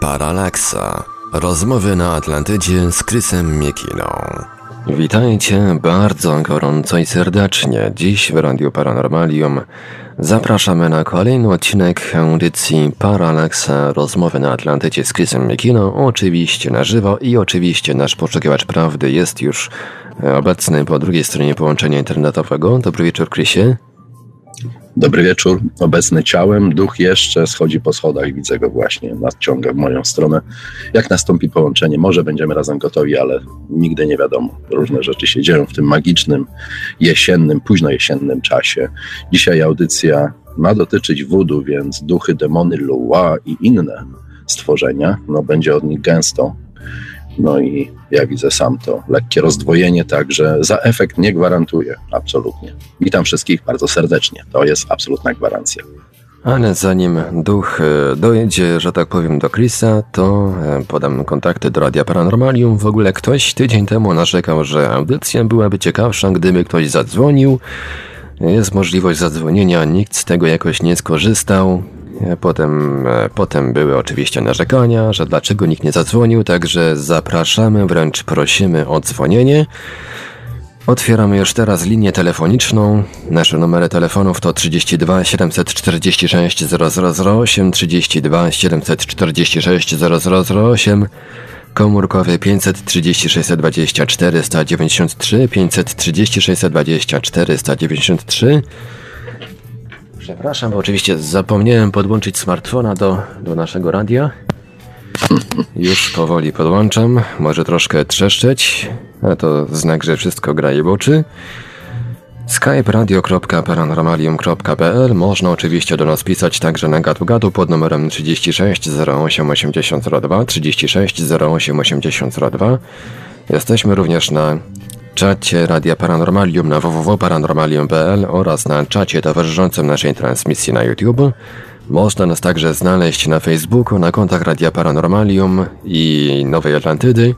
Paralaksa. Rozmowy na Atlantydzie z Krysem Miekiną. Witajcie bardzo gorąco i serdecznie. Dziś w Radiu Paranormalium zapraszamy na kolejny odcinek audycji Paralaksa Rozmowy na Atlantydzie z Krysem Miekiną. Oczywiście na żywo i oczywiście nasz poszukiwacz prawdy jest już obecny po drugiej stronie połączenia internetowego. Dobry wieczór, Krysie. Dobry wieczór. Obecny ciałem, duch jeszcze schodzi po schodach, widzę go właśnie, nadciąga w moją stronę. Jak nastąpi połączenie, może będziemy razem gotowi, ale nigdy nie wiadomo. Różne rzeczy się dzieją w tym magicznym, jesiennym, późno jesiennym czasie. Dzisiaj audycja ma dotyczyć wudu, więc duchy, demony, lua i inne stworzenia, no będzie od nich gęsto. No i ja widzę sam to lekkie rozdwojenie, także za efekt nie gwarantuję, absolutnie. Witam wszystkich bardzo serdecznie, to jest absolutna gwarancja. Ale zanim duch e, dojedzie, że tak powiem, do Chrisa, to e, podam kontakty do Radia Paranormalium. W ogóle ktoś tydzień temu narzekał, że audycja byłaby ciekawsza, gdyby ktoś zadzwonił. Jest możliwość zadzwonienia, nikt z tego jakoś nie skorzystał. E, potem, e, potem były oczywiście narzekania, że dlaczego nikt nie zadzwonił, także zapraszamy, wręcz prosimy o dzwonienie. Otwieramy już teraz linię telefoniczną. Nasze numery telefonów to 32 746 0008, 32 746 0008, komórkowy 536 20 493, 536 20 493, Przepraszam, bo oczywiście zapomniałem podłączyć smartfona do, do naszego radia. Już powoli podłączam. Może troszkę trzeszczeć, ale to znak, że wszystko gra i boczy. Skype radio.paranormalium.pl Można oczywiście do nas pisać także na gadu gadu pod numerem 36 08 8002 36 08 8002. Jesteśmy również na czacie Radia Paranormalium na www.paranormalium.pl oraz na czacie towarzyszącym naszej transmisji na YouTube. Można nas także znaleźć na Facebooku, na kontach Radia Paranormalium i Nowej Atlantydy,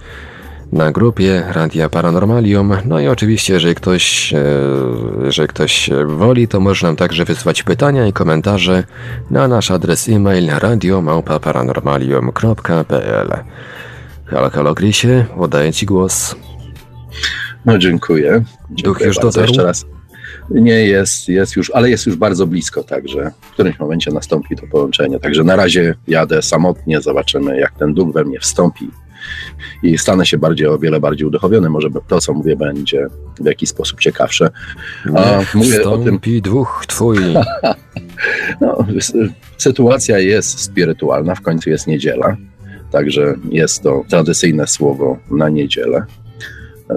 na grupie Radia Paranormalium. No i oczywiście, jeżeli ktoś, e, jeżeli ktoś woli, to może nam także wysłać pytania i komentarze na nasz adres e-mail radiomałpa-paranormalium.pl Halo, halo Grisie, oddaję Ci głos. No dziękuję. Duch już dotarł? Jeszcze raz. Nie jest, jest już, ale jest już bardzo blisko, także w którymś momencie nastąpi to połączenie. Także na razie jadę samotnie, zobaczymy jak ten duch we mnie wstąpi i stanę się bardziej, o wiele bardziej uduchowiony. Może to, co mówię, będzie w jakiś sposób ciekawsze. A mówię o tym. duch twój. no, sytuacja jest spirytualna, w końcu jest niedziela, także jest to tradycyjne słowo na niedzielę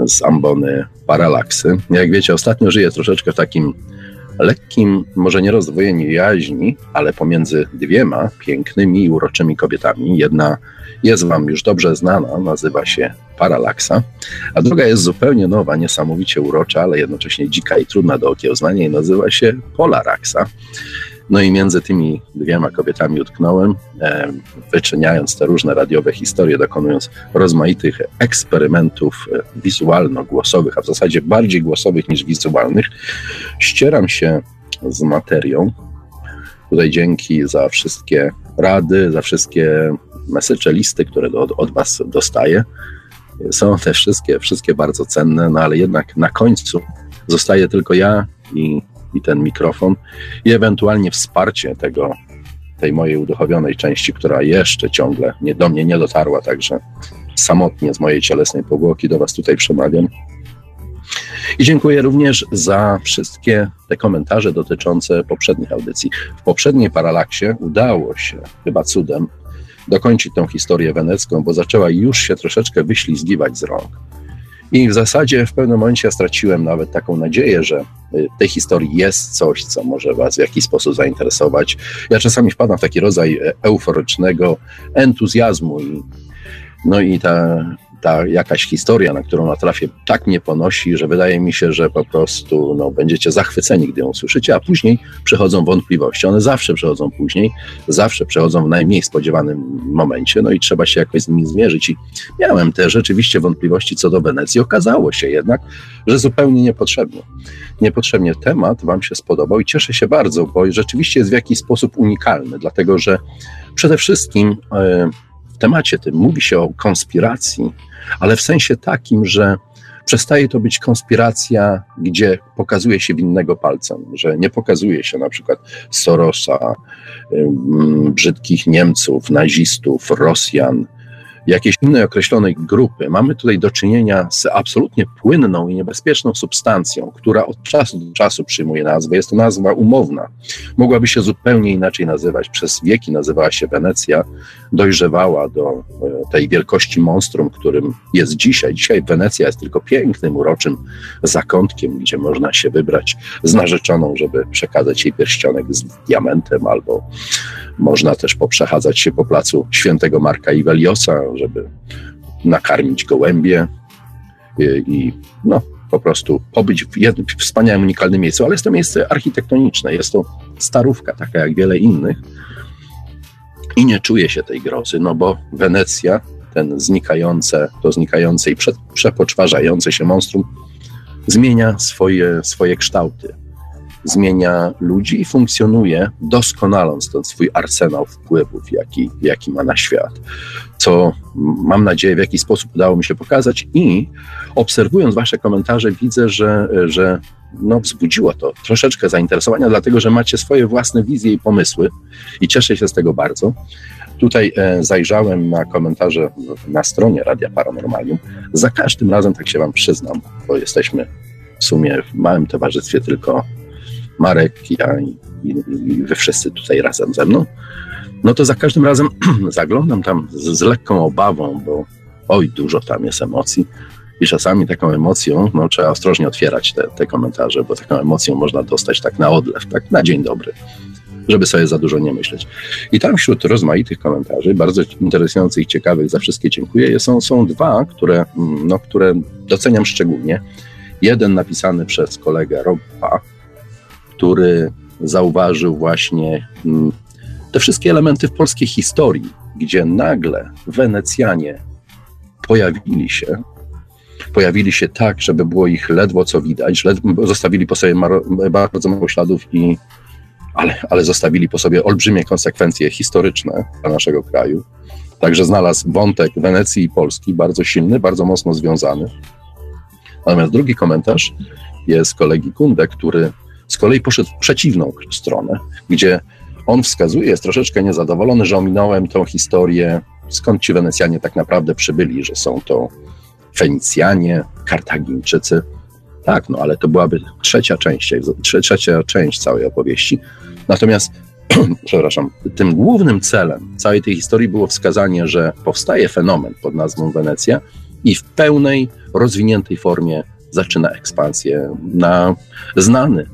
z ambony paralaksy. Jak wiecie, ostatnio żyję troszeczkę w takim lekkim, może nie rozdwojeniu jaźni, ale pomiędzy dwiema pięknymi i uroczymi kobietami. Jedna jest Wam już dobrze znana, nazywa się Paralaksa, a druga jest zupełnie nowa, niesamowicie urocza, ale jednocześnie dzika i trudna do okiełznania i nazywa się Polaraksa. No i między tymi dwiema kobietami utknąłem, e, wyczyniając te różne radiowe historie, dokonując rozmaitych eksperymentów e, wizualno-głosowych, a w zasadzie bardziej głosowych niż wizualnych. Ścieram się z materią. Tutaj dzięki za wszystkie rady, za wszystkie mesycze, listy, które od, od Was dostaję. Są te wszystkie, wszystkie bardzo cenne, no ale jednak na końcu zostaje tylko ja i i ten mikrofon i ewentualnie wsparcie tego, tej mojej uduchowionej części, która jeszcze ciągle nie, do mnie nie dotarła, także samotnie z mojej cielesnej powłoki do Was tutaj przemawiam. I dziękuję również za wszystkie te komentarze dotyczące poprzednich audycji. W poprzedniej paralaksie udało się chyba cudem dokończyć tą historię wenecką, bo zaczęła już się troszeczkę wyślizgiwać z rąk. I w zasadzie w pewnym momencie straciłem nawet taką nadzieję, że y, w tej historii jest coś, co może Was w jakiś sposób zainteresować. Ja czasami wpadam w taki rodzaj e, euforycznego entuzjazmu i no i ta ta jakaś historia, na którą natrafię, tak mnie ponosi, że wydaje mi się, że po prostu no, będziecie zachwyceni, gdy ją usłyszycie, a później przychodzą wątpliwości. One zawsze przychodzą później, zawsze przychodzą w najmniej spodziewanym momencie, no i trzeba się jakoś z nimi zmierzyć. I miałem te rzeczywiście wątpliwości co do Wenecji. Okazało się jednak, że zupełnie niepotrzebnie. Niepotrzebnie temat Wam się spodobał i cieszę się bardzo, bo rzeczywiście jest w jakiś sposób unikalny, dlatego że przede wszystkim. Yy, w temacie tym. Mówi się o konspiracji, ale w sensie takim, że przestaje to być konspiracja, gdzie pokazuje się winnego palcem, że nie pokazuje się na przykład Sorosa, brzydkich Niemców, nazistów, Rosjan, jakiejś innej określonej grupy. Mamy tutaj do czynienia z absolutnie płynną i niebezpieczną substancją, która od czasu do czasu przyjmuje nazwę. Jest to nazwa umowna. Mogłaby się zupełnie inaczej nazywać. Przez wieki nazywała się Wenecja, dojrzewała do e, tej wielkości monstrum, którym jest dzisiaj. Dzisiaj Wenecja jest tylko pięknym, uroczym zakątkiem, gdzie można się wybrać z narzeczoną, żeby przekazać jej pierścionek z diamentem albo można też poprzechadzać się po placu świętego Marka i żeby nakarmić gołębie i, i no, po prostu pobyć w jednym wspaniałym, unikalnym miejscu, ale jest to miejsce architektoniczne, jest to starówka, taka jak wiele innych. I nie czuje się tej grozy, no bo Wenecja, ten znikające, to znikające i prze, przepoczwarzające się monstrum zmienia swoje, swoje kształty zmienia ludzi i funkcjonuje doskonaląc ten swój arsenał wpływów, jaki, jaki ma na świat. Co mam nadzieję w jakiś sposób udało mi się pokazać i obserwując Wasze komentarze widzę, że, że no, wzbudziło to troszeczkę zainteresowania, dlatego że macie swoje własne wizje i pomysły i cieszę się z tego bardzo. Tutaj e, zajrzałem na komentarze na stronie Radia Paranormalium. Za każdym razem, tak się Wam przyznam, bo jesteśmy w sumie w małym towarzystwie tylko Marek, ja i, i, i wy wszyscy tutaj razem ze mną, no to za każdym razem zaglądam tam z, z, lekką obawą, bo oj, dużo tam jest emocji. I czasami taką emocją, no trzeba ostrożnie otwierać te, te komentarze, bo taką emocją można dostać tak na odlew, tak na dzień dobry, żeby sobie za dużo nie myśleć. I tam wśród rozmaitych komentarzy, bardzo interesujących ciekawych, za wszystkie dziękuję, są, są dwa, które, mm, no, które doceniam szczególnie. Jeden napisany przez kolegę Roba, który zauważył właśnie mm, te wszystkie elementy w polskiej historii, gdzie nagle Wenecjanie pojawili się, pojawili się tak, żeby było ich ledwo co widać, zostawili po sobie bardzo mało śladów i ale, ale zostawili po sobie olbrzymie konsekwencje historyczne dla naszego kraju. Także znalazł wątek Wenecji i Polski bardzo silny, bardzo mocno związany. Natomiast drugi komentarz jest kolegi Kunde, który z kolei poszedł w przeciwną stronę, gdzie on wskazuje, jest troszeczkę niezadowolony, że ominąłem tą historię, skąd ci Wenecjanie tak naprawdę przybyli, że są to Fenicjanie, Kartagińczycy. Tak, no ale to byłaby trzecia część, trzecia część całej opowieści. Natomiast, przepraszam, tym głównym celem całej tej historii było wskazanie, że powstaje fenomen pod nazwą Wenecja i w pełnej, rozwiniętej formie zaczyna ekspansję na znany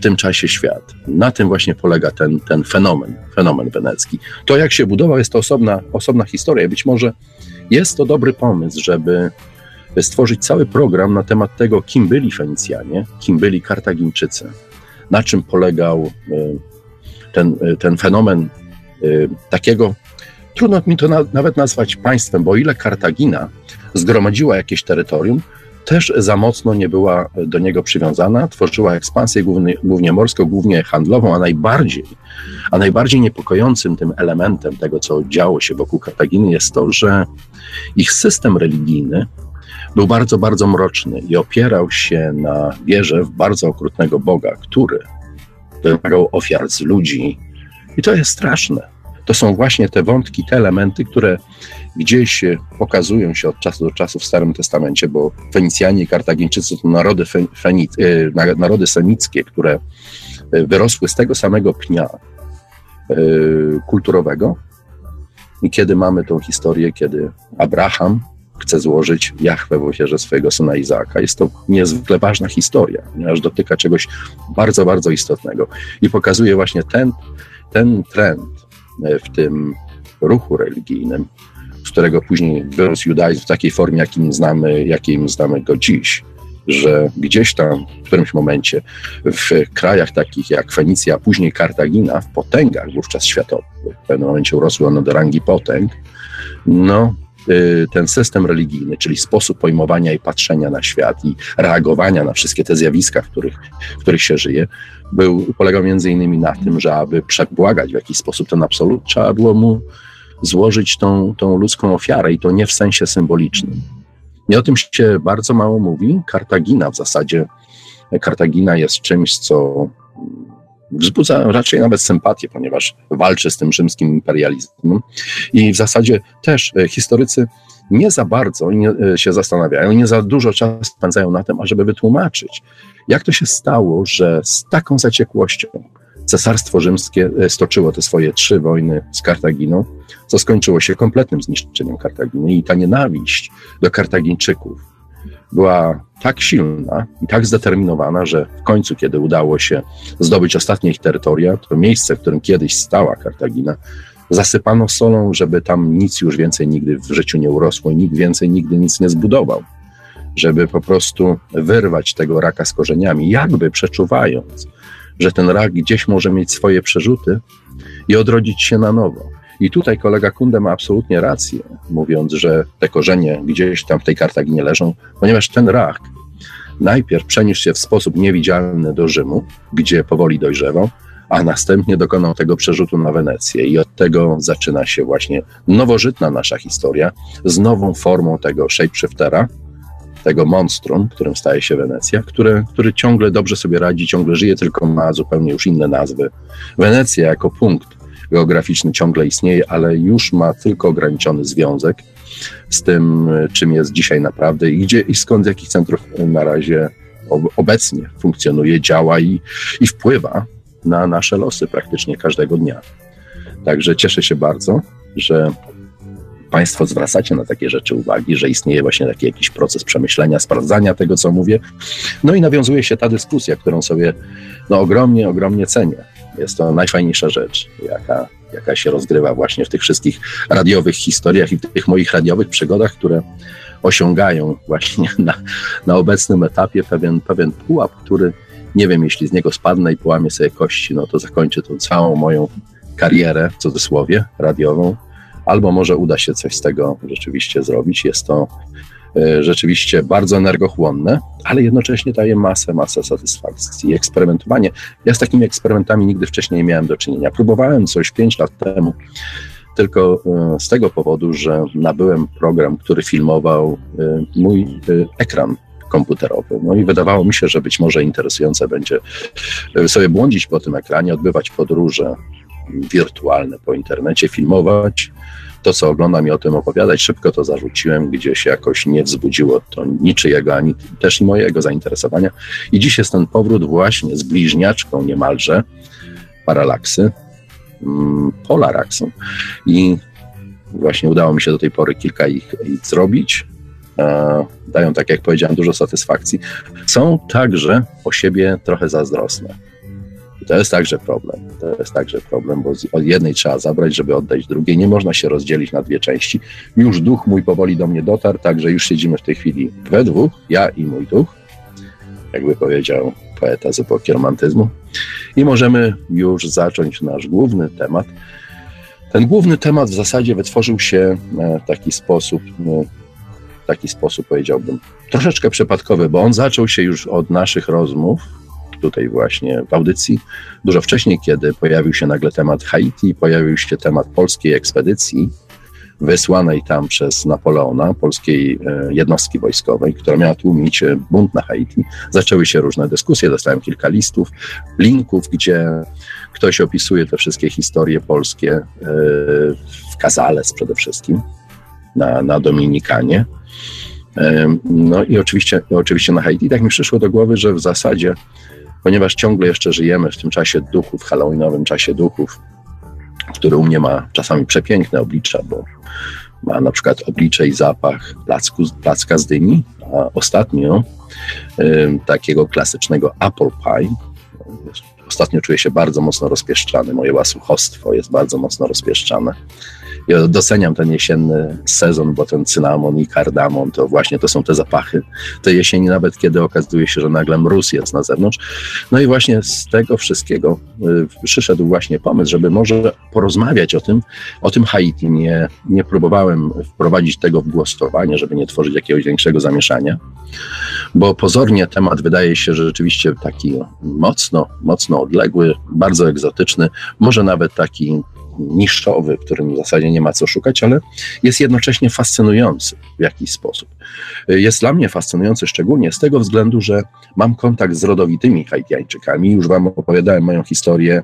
w tym czasie świat. Na tym właśnie polega ten, ten fenomen, fenomen wenecki. To, jak się budował, jest to osobna, osobna historia. Być może jest to dobry pomysł, żeby stworzyć cały program na temat tego, kim byli Fenicjanie, kim byli Kartagińczycy, na czym polegał e, ten, e, ten fenomen e, takiego, trudno mi to na, nawet nazwać państwem, bo ile Kartagina zgromadziła jakieś terytorium, też za mocno nie była do niego przywiązana, tworzyła ekspansję głównie, głównie morską, głównie handlową, a najbardziej, a najbardziej niepokojącym tym elementem tego, co działo się wokół Kartaginy, jest to, że ich system religijny był bardzo, bardzo mroczny i opierał się na wierze w bardzo okrutnego Boga, który wymagał ofiar z ludzi. I to jest straszne. To są właśnie te wątki, te elementy, które gdzieś pokazują się od czasu do czasu w Starym Testamencie, bo Fenicjanie i Kartagińczycy to narody, feni, e, narody semickie, które e, wyrosły z tego samego pnia e, kulturowego. I kiedy mamy tą historię, kiedy Abraham chce złożyć Jachwę w ofierze swojego syna Izaaka. Jest to niezwykle ważna historia, ponieważ dotyka czegoś bardzo, bardzo istotnego i pokazuje właśnie ten, ten trend w tym ruchu religijnym, z którego później wyrósł judaizm w takiej formie, jakim znamy, jakim znamy go dziś, że gdzieś tam w którymś momencie w krajach takich jak Fenicja, a później Kartagina, w potęgach wówczas światowych, w pewnym momencie urosły one do rangi potęg, no y, ten system religijny, czyli sposób pojmowania i patrzenia na świat i reagowania na wszystkie te zjawiska, w których, w których się żyje, był, polegał między innymi na tym, że aby przebłagać w jakiś sposób ten absolut, trzeba było mu złożyć tą, tą ludzką ofiarę i to nie w sensie symbolicznym. I o tym się bardzo mało mówi. Kartagina w zasadzie, Kartagina jest czymś, co wzbudza raczej nawet sympatię, ponieważ walczy z tym rzymskim imperializmem. I w zasadzie też e, historycy nie za bardzo e, się zastanawiają, nie za dużo czasu spędzają na tym, ażeby wytłumaczyć, jak to się stało, że z taką zaciekłością Cesarstwo Rzymskie e, stoczyło te swoje trzy wojny z Kartaginą, co skończyło się kompletnym zniszczeniem Kartaginy i ta nienawiść do Kartagińczyków była tak silna i tak zdeterminowana, że w końcu, kiedy udało się zdobyć ostatnie ich terytoria, to miejsce, w którym kiedyś stała Kartagina, zasypano solą, żeby tam nic już więcej nigdy w życiu nie urosło i nikt więcej nigdy nic nie zbudował. Żeby po prostu wyrwać tego raka z korzeniami, jakby przeczuwając, że ten rak gdzieś może mieć swoje przerzuty i odrodzić się na nowo. I tutaj kolega Kunde ma absolutnie rację, mówiąc, że te korzenie gdzieś tam w tej Kartaginie leżą, ponieważ ten rak najpierw przeniósł się w sposób niewidzialny do Rzymu, gdzie powoli dojrzewał, a następnie dokonał tego przerzutu na Wenecję. I od tego zaczyna się właśnie nowożytna nasza historia z nową formą tego shapeshiftera, tego monstrum, którym staje się Wenecja, które, który ciągle dobrze sobie radzi, ciągle żyje, tylko ma zupełnie już inne nazwy. Wenecja jako punkt geograficzny ciągle istnieje, ale już ma tylko ograniczony związek z tym, czym jest dzisiaj naprawdę i gdzie i skąd, z jakich centrów na razie obecnie funkcjonuje, działa i, i wpływa na nasze losy praktycznie każdego dnia. Także cieszę się bardzo, że Państwo zwracacie na takie rzeczy uwagi, że istnieje właśnie taki jakiś proces przemyślenia, sprawdzania tego, co mówię. No i nawiązuje się ta dyskusja, którą sobie no, ogromnie, ogromnie cenię. Jest to najfajniejsza rzecz, jaka, jaka się rozgrywa właśnie w tych wszystkich radiowych historiach i w tych moich radiowych przygodach, które osiągają właśnie na, na obecnym etapie pewien, pewien pułap, który nie wiem, jeśli z niego spadnę i połamię sobie kości, no to zakończę tą całą moją karierę, w cudzysłowie, radiową, albo może uda się coś z tego rzeczywiście zrobić. Jest to e, rzeczywiście bardzo energochłonne, ale jednocześnie daje masę, masę satysfakcji. Eksperymentowanie. Ja z takimi eksperymentami nigdy wcześniej nie miałem do czynienia. Próbowałem coś 5 lat temu, tylko e, z tego powodu, że nabyłem program, który filmował e, mój ekran komputerowy. No i wydawało mi się, że być może interesujące będzie sobie błądzić po tym ekranie, odbywać podróże wirtualne po internecie, filmować to, co oglądam i o tym opowiadać. Szybko to zarzuciłem, gdzieś jakoś nie wzbudziło to niczyjego, ani też mojego zainteresowania. I dziś jest ten powrót właśnie z bliźniaczką niemalże paralaksy, mm, polaraksą. I właśnie udało mi się do tej pory kilka ich, ich zrobić. E, dają, tak jak powiedziałem, dużo satysfakcji. Są także o siebie trochę zazdrosne to jest także problem. To jest także problem, bo od jednej trzeba zabrać, żeby oddać drugiej. Nie można się rozdzielić na dwie części. Już duch mój powoli do mnie dotarł, także już siedzimy w tej chwili we dwóch, ja i mój duch, jakby powiedział poeta z epoki romantyzmu. I możemy już zacząć nasz główny temat. Ten główny temat w zasadzie wytworzył się w taki sposób, no, taki sposób powiedziałbym, troszeczkę przypadkowy, bo on zaczął się już od naszych rozmów, tutaj właśnie w audycji, dużo wcześniej, kiedy pojawił się nagle temat Haiti, pojawił się temat polskiej ekspedycji wysłanej tam przez Napoleona, polskiej e, jednostki wojskowej, która miała tłumić e, bunt na Haiti. Zaczęły się różne dyskusje, dostałem kilka listów, linków, gdzie ktoś opisuje te wszystkie historie polskie e, w Kazales przede wszystkim, na, na Dominikanie. No i oczywiście, oczywiście na Haiti. Tak mi przyszło do głowy, że w zasadzie ponieważ ciągle jeszcze żyjemy w tym czasie duchów, halloweenowym czasie duchów, który u mnie ma czasami przepiękne oblicza, bo ma na przykład oblicze i zapach placku, placka z dyni, a ostatnio y, takiego klasycznego apple pie. Ostatnio czuję się bardzo mocno rozpieszczany, moje łasuchostwo jest bardzo mocno rozpieszczane. Ja doceniam ten jesienny sezon, bo ten cynamon i kardamon to właśnie to są te zapachy tej jesieni, nawet kiedy okazuje się, że nagle mróz jest na zewnątrz. No i właśnie z tego wszystkiego y, przyszedł właśnie pomysł, żeby może porozmawiać o tym, o tym Haiti. Nie, nie próbowałem wprowadzić tego w głosowanie, żeby nie tworzyć jakiegoś większego zamieszania, bo pozornie temat wydaje się, że rzeczywiście taki mocno, mocno odległy, bardzo egzotyczny, może nawet taki niszowy, w którym w zasadzie nie ma co szukać, ale jest jednocześnie fascynujący w jakiś sposób. Jest dla mnie fascynujący szczególnie z tego względu, że mam kontakt z rodowitymi Haitiańczykami. Już Wam opowiadałem moją historię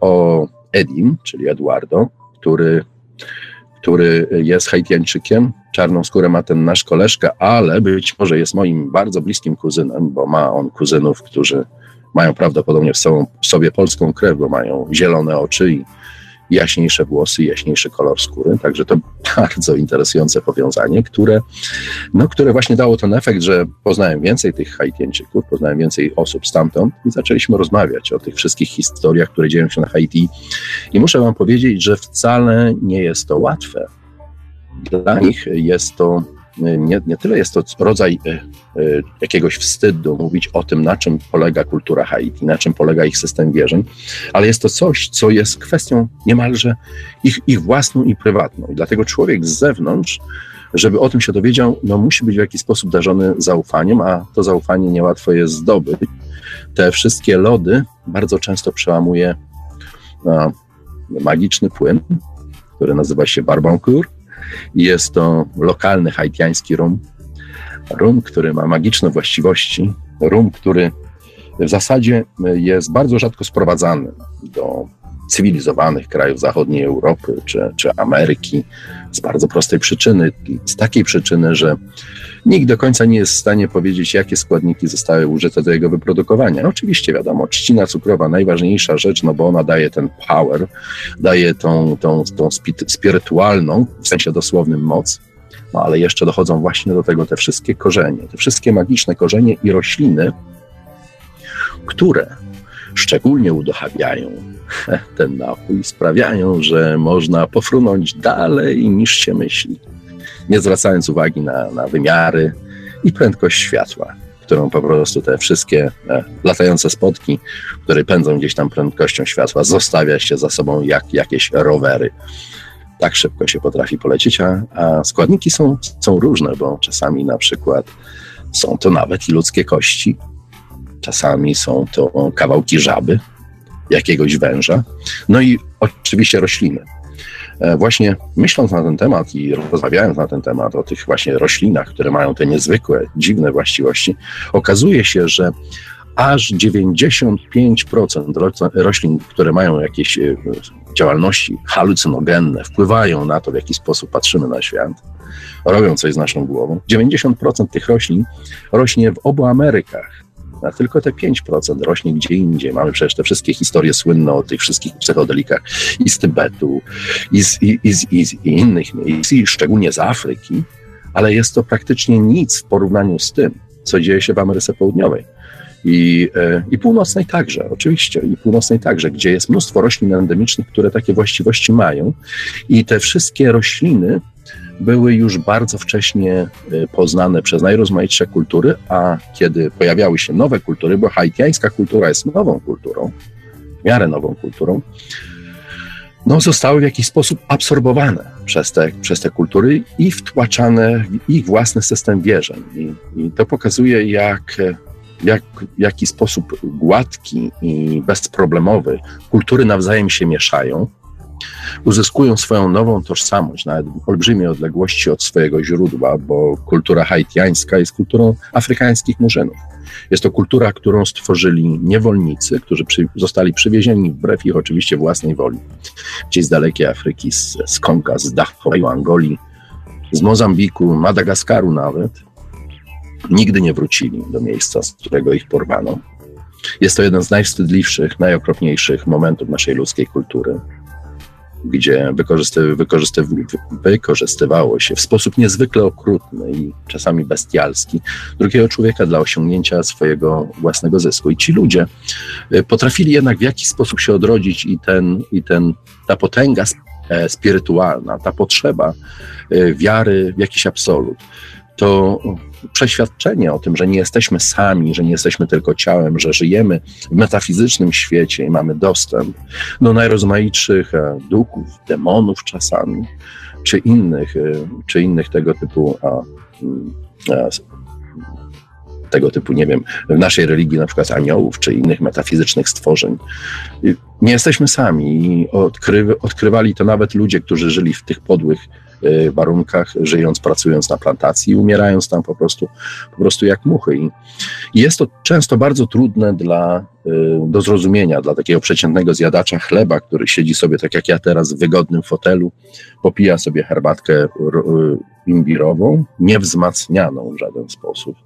o Edim, czyli Eduardo, który, który jest Haitiańczykiem. Czarną skórę ma ten nasz koleżka, ale być może jest moim bardzo bliskim kuzynem, bo ma on kuzynów, którzy mają prawdopodobnie w, w sobie polską krew, bo mają zielone oczy i jaśniejsze włosy, jaśniejszy kolor skóry. Także to bardzo interesujące powiązanie, które, no, które właśnie dało ten efekt, że poznałem więcej tych Haitieńczyków, poznałem więcej osób stamtąd i zaczęliśmy rozmawiać o tych wszystkich historiach, które dzieją się na Haiti. I muszę Wam powiedzieć, że wcale nie jest to łatwe. Dla nich jest to nie, nie tyle jest to rodzaj e, e, jakiegoś wstydu mówić o tym, na czym polega kultura Haiti, na czym polega ich system wierzeń, ale jest to coś, co jest kwestią niemalże ich, ich własną i prywatną. I dlatego człowiek z zewnątrz, żeby o tym się dowiedział, no musi być w jakiś sposób darzony zaufaniem, a to zaufanie niełatwo jest zdobyć. Te wszystkie lody bardzo często przełamuje no, magiczny płyn, który nazywa się barbancourt, jest to lokalny haitiański rum. Rum, który ma magiczne właściwości. Rum, który w zasadzie jest bardzo rzadko sprowadzany do cywilizowanych krajów zachodniej Europy czy, czy Ameryki z bardzo prostej przyczyny. Z takiej przyczyny, że nikt do końca nie jest w stanie powiedzieć, jakie składniki zostały użyte do jego wyprodukowania. Oczywiście wiadomo, trzcina cukrowa najważniejsza rzecz, no bo ona daje ten power, daje tą, tą, tą spirytualną, w sensie dosłownym moc, no ale jeszcze dochodzą właśnie do tego te wszystkie korzenie, te wszystkie magiczne korzenie i rośliny, które szczególnie udochawiają ten napój, sprawiają, że można pofrunąć dalej niż się myśli, nie zwracając uwagi na, na wymiary i prędkość światła, którą po prostu te wszystkie e, latające spotki, które pędzą gdzieś tam prędkością światła, zostawia się za sobą jak jakieś rowery. Tak szybko się potrafi polecieć, a, a składniki są, są różne, bo czasami na przykład są to nawet i ludzkie kości, czasami są to kawałki żaby, jakiegoś węża, no i oczywiście rośliny. E, właśnie myśląc na ten temat i rozmawiając na ten temat o tych właśnie roślinach, które mają te niezwykłe, dziwne właściwości, okazuje się, że aż 95% roślin, które mają jakieś e, działalności halucynogenne, wpływają na to, w jaki sposób patrzymy na świat, robią coś z naszą głową. 90% tych roślin rośnie w obu Amerykach a tylko te 5% rośnie gdzie indziej. Mamy przecież te wszystkie historie słynne o tych wszystkich psychodelikach i z Tybetu, i z, i, i, z, i innych miejsc, i szczególnie z Afryki, ale jest to praktycznie nic w porównaniu z tym, co dzieje się w Ameryce Południowej. I, e, I północnej także, oczywiście, i północnej także, gdzie jest mnóstwo roślin endemicznych, które takie właściwości mają. I te wszystkie rośliny były już bardzo wcześnie y, poznane przez najrozmaitsze kultury, a kiedy pojawiały się nowe kultury, bo haitiańska kultura jest nową kulturą, w miarę nową kulturą, no, zostały w jakiś sposób absorbowane przez te, przez te kultury i wtłaczane w ich własny system wierzeń. I, i to pokazuje, jak, jak, w jaki sposób gładki i bezproblemowy kultury nawzajem się mieszają uzyskują swoją nową tożsamość, nawet w olbrzymiej odległości od swojego źródła, bo kultura haitiańska jest kulturą afrykańskich murzynów. Jest to kultura, którą stworzyli niewolnicy, którzy przy, zostali przywiezieni wbrew ich oczywiście własnej woli. Gdzieś z dalekiej Afryki, z, z Konga, z Dachau, Angolii, z Mozambiku, Madagaskaru nawet. Nigdy nie wrócili do miejsca, z którego ich porwano. Jest to jeden z najwstydliwszych, najokropniejszych momentów naszej ludzkiej kultury gdzie wykorzysty, wykorzysty, wykorzystywało się w sposób niezwykle okrutny i czasami bestialski drugiego człowieka dla osiągnięcia swojego własnego zysku. I ci ludzie y, potrafili jednak w jakiś sposób się odrodzić i, ten, i ten, ta potęga e, spirytualna, ta potrzeba y, wiary w jakiś absolut, to przeświadczenie o tym, że nie jesteśmy sami, że nie jesteśmy tylko ciałem, że żyjemy w metafizycznym świecie i mamy dostęp do najrozmaitszych e, duchów, demonów czasami, czy innych, e, czy innych tego typu a, mm, a, tego typu, nie wiem, w naszej religii na przykład aniołów czy innych metafizycznych stworzeń. Nie jesteśmy sami i odkry, odkrywali to nawet ludzie, którzy żyli w tych podłych warunkach, żyjąc, pracując na plantacji i umierając tam po prostu, po prostu jak muchy. I jest to często bardzo trudne dla, y, do zrozumienia dla takiego przeciętnego zjadacza chleba, który siedzi sobie tak jak ja teraz w wygodnym fotelu, popija sobie herbatkę y, imbirową, niewzmacnianą w żaden sposób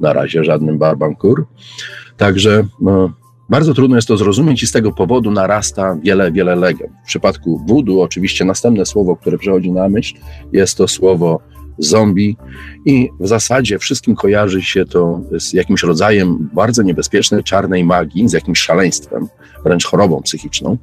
na razie żadnym barbankur. Także no, bardzo trudno jest to zrozumieć i z tego powodu narasta wiele, wiele legend. W przypadku wudu oczywiście następne słowo, które przychodzi na myśl, jest to słowo zombie i w zasadzie wszystkim kojarzy się to z jakimś rodzajem bardzo niebezpiecznej czarnej magii, z jakimś szaleństwem, wręcz chorobą psychiczną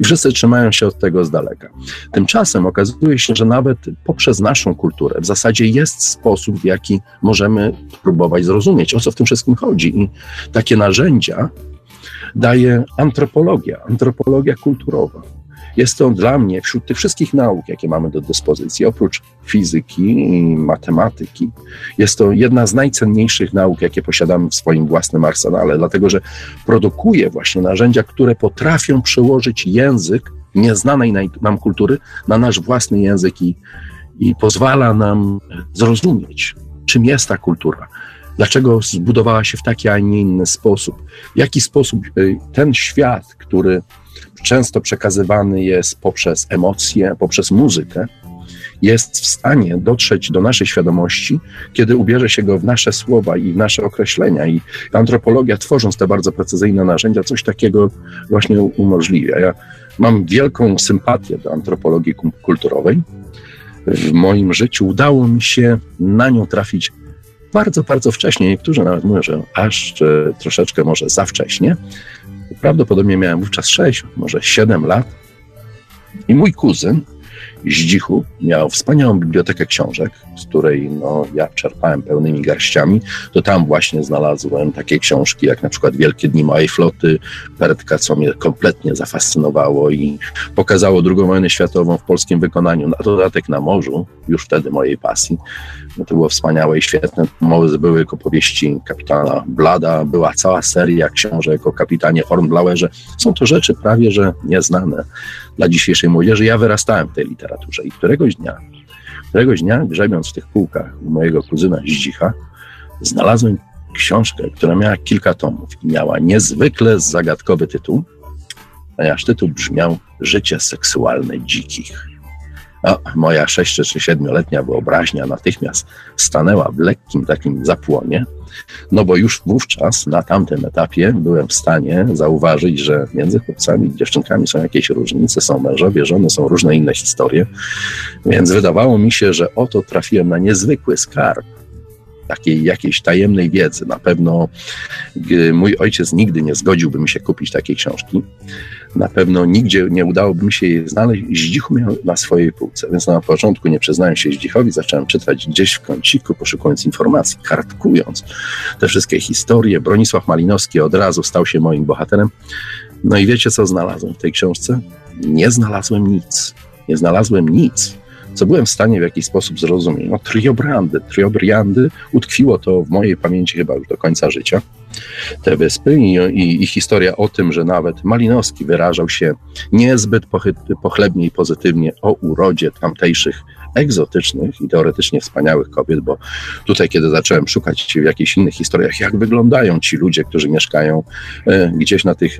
i wszyscy trzymają się od tego z daleka. Tymczasem okazuje się, że nawet poprzez naszą kulturę w zasadzie jest sposób, w jaki możemy próbować zrozumieć, o co w tym wszystkim chodzi i takie narzędzia daje antropologia, antropologia kulturowa. Jest to dla mnie wśród tych wszystkich nauk, jakie mamy do dyspozycji, oprócz fizyki i matematyki, jest to jedna z najcenniejszych nauk, jakie posiadamy w swoim własnym arsenale, dlatego że produkuje właśnie narzędzia, które potrafią przełożyć język nieznanej nam kultury na nasz własny język i, i pozwala nam zrozumieć, czym jest ta kultura, dlaczego zbudowała się w taki, a nie inny sposób, w jaki sposób y, ten świat, który często przekazywany jest poprzez emocje, poprzez muzykę, jest w stanie dotrzeć do naszej świadomości, kiedy ubierze się go w nasze słowa i w nasze określenia. I antropologia, tworząc te bardzo precyzyjne narzędzia, coś takiego właśnie umożliwia. Ja mam wielką sympatię do antropologii kulturowej. W moim życiu udało mi się na nią trafić bardzo, bardzo wcześnie. Niektórzy nawet mówią, że aż troszeczkę może za wcześnie. Prawdopodobnie miałem wówczas 6, może 7 lat. I mój kuzyn Zdzichu miał wspaniałą bibliotekę książek, z której no, ja czerpałem pełnymi garściami. To tam właśnie znalazłem takie książki, jak na przykład Wielkie Dni Małej Floty, Pertka, co mnie kompletnie zafascynowało i pokazało II wojnę światową w polskim wykonaniu, na dodatek na morzu, już wtedy mojej pasji. No, to było wspaniałe i świetne. Mowy były opowieści kapitana Blada, była cała seria książek o kapitanie Hornblauerze. Są to rzeczy prawie, że nieznane dla dzisiejszej młodzieży. Ja wyrastałem w tej literaturze i któregoś dnia, któregoś dnia, grzebiąc w tych półkach u mojego kuzyna Zdzicha, znalazłem książkę, która miała kilka tomów i miała niezwykle zagadkowy tytuł, ponieważ tytuł brzmiał Życie seksualne dzikich. A moja sześcio czy siedmioletnia wyobraźnia natychmiast stanęła w lekkim takim zapłonie, no bo już wówczas na tamtym etapie byłem w stanie zauważyć, że między chłopcami i dziewczynkami są jakieś różnice, są mężowie, żony, są różne inne historie, więc wydawało mi się, że oto trafiłem na niezwykły skarb takiej jakiejś tajemnej wiedzy. Na pewno mój ojciec nigdy nie zgodziłby mi się kupić takiej książki. Na pewno nigdzie nie udałoby mi się jej znaleźć. Zdzichu miał na swojej półce, więc na początku nie przyznałem się Zdzichowi, zacząłem czytać gdzieś w kąciku, poszukując informacji, kartkując te wszystkie historie. Bronisław Malinowski od razu stał się moim bohaterem. No i wiecie, co znalazłem w tej książce? Nie znalazłem nic. Nie znalazłem nic co byłem w stanie w jakiś sposób zrozumieć. No, Triobrandy, Triobriandy, utkwiło to w mojej pamięci chyba już do końca życia. Te wyspy i, i, i historia o tym, że nawet Malinowski wyrażał się niezbyt pochlebnie i pozytywnie o urodzie tamtejszych egzotycznych i teoretycznie wspaniałych kobiet, bo tutaj, kiedy zacząłem szukać w jakichś innych historiach, jak wyglądają ci ludzie, którzy mieszkają e, gdzieś na tych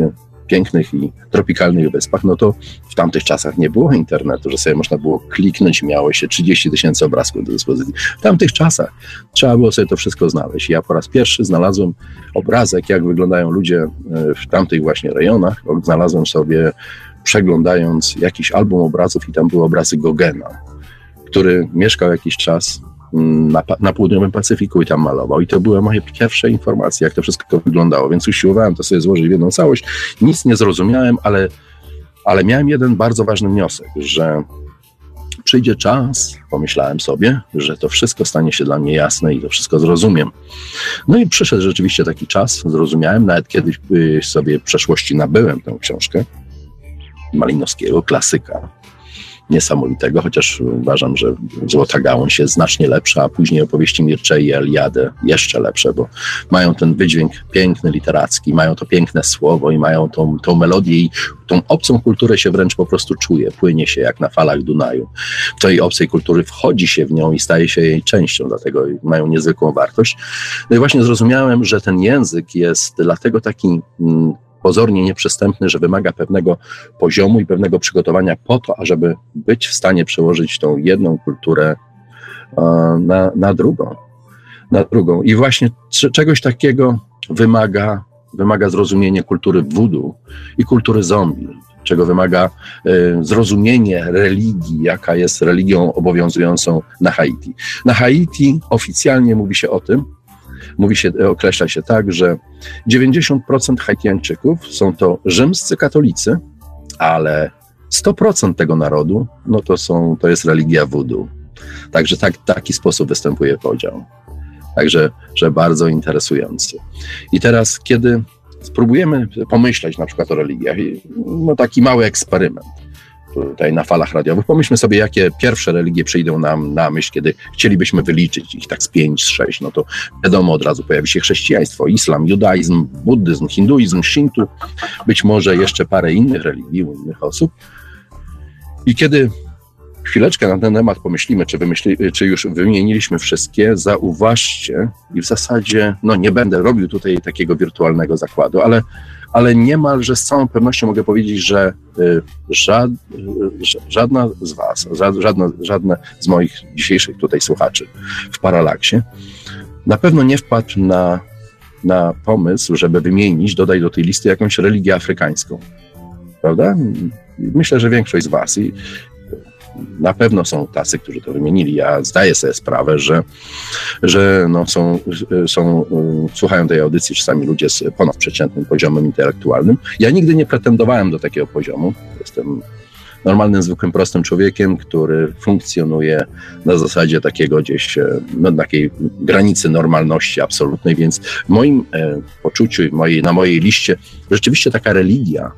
pięknych i tropikalnych wyspach, no to w tamtych czasach nie było internetu, że sobie można było kliknąć miało się 30 tysięcy obrazków do dyspozycji. W tamtych czasach trzeba było sobie to wszystko znaleźć. Ja po raz pierwszy znalazłem obrazek, jak wyglądają ludzie e, w tamtych właśnie rejonach. Znalazłem sobie przeglądając jakiś album obrazów i tam były obrazy Gogena, który mieszkał jakiś czas na, na południowym Pacyfiku i tam malował. I to były moje pierwsze informacje, jak to wszystko wyglądało, więc usiłowałem to sobie złożyć w jedną całość. Nic nie zrozumiałem, ale, ale miałem jeden bardzo ważny wniosek, że przyjdzie czas, pomyślałem sobie, że to wszystko stanie się dla mnie jasne i to wszystko zrozumiem. No i przyszedł rzeczywiście taki czas, zrozumiałem, nawet kiedyś y, sobie w przeszłości nabyłem tę książkę Malinowskiego, klasyka niesamowitego, chociaż uważam, że Złota Gałąź jest znacznie lepsza, a później opowieści Mirczei i Eliadę jeszcze lepsze, bo mają ten wydźwięk piękny, literacki, mają to piękne słowo i mają tą, tą melodię i tą obcą kulturę się wręcz po prostu czuje, płynie się jak na falach Dunaju. Tej obcej kultury wchodzi się w nią i staje się jej częścią, dlatego mają niezwykłą wartość. No i właśnie zrozumiałem, że ten język jest dlatego taki mm, pozornie nieprzystępny, że wymaga pewnego poziomu i pewnego przygotowania po to, ażeby być w stanie przełożyć tą jedną kulturę e, na, na drugą. Na drugą. I właśnie czegoś takiego wymaga, wymaga zrozumienie kultury voodoo i kultury zombie, czego wymaga y, zrozumienie religii, jaka jest religią obowiązującą na Haiti. Na Haiti oficjalnie mówi się o tym, mówi się, określa się tak, że 90% Haitiańczyków są to rzymscy katolicy, ale 100% tego narodu, no to, są, to jest religia voodoo. Także tak, taki sposób występuje podział. Także, że bardzo interesujący. I teraz, kiedy spróbujemy pomyśleć na przykład o religiach, no taki mały eksperyment tutaj na falach radiowych. Pomyślmy sobie, jakie pierwsze religie przyjdą nam na myśl, kiedy chcielibyśmy wyliczyć ich tak z pięć, z sześć, no to wiadomo, od razu pojawi się chrześcijaństwo, islam, judaizm, buddyzm, hinduizm, shintu, być może jeszcze parę innych religii u innych osób. I kiedy chwileczkę na ten temat pomyślimy, czy, wymyśli, czy już wymieniliśmy wszystkie, zauważcie i w zasadzie, no nie będę robił tutaj takiego wirtualnego zakładu, ale ale niemalże z całą pewnością mogę powiedzieć, że y, y, żadna z Was, żadna, żadne z moich dzisiejszych tutaj słuchaczy w Paralaksie na pewno nie wpadł na, na pomysł, żeby wymienić, dodać do tej listy jakąś religię afrykańską. Prawda? Myślę, że większość z Was i, na pewno są tacy, którzy to wymienili. Ja zdaję sobie sprawę, że, że no są, są, słuchają tej audycji czasami ludzie z ponadprzeciętnym poziomem intelektualnym. Ja nigdy nie pretendowałem do takiego poziomu. Jestem normalnym, zwykłym, prostym człowiekiem, który funkcjonuje na zasadzie takiego gdzieś, no, takiej granicy normalności absolutnej, więc w moim e, poczuciu mojej, na mojej liście rzeczywiście taka religia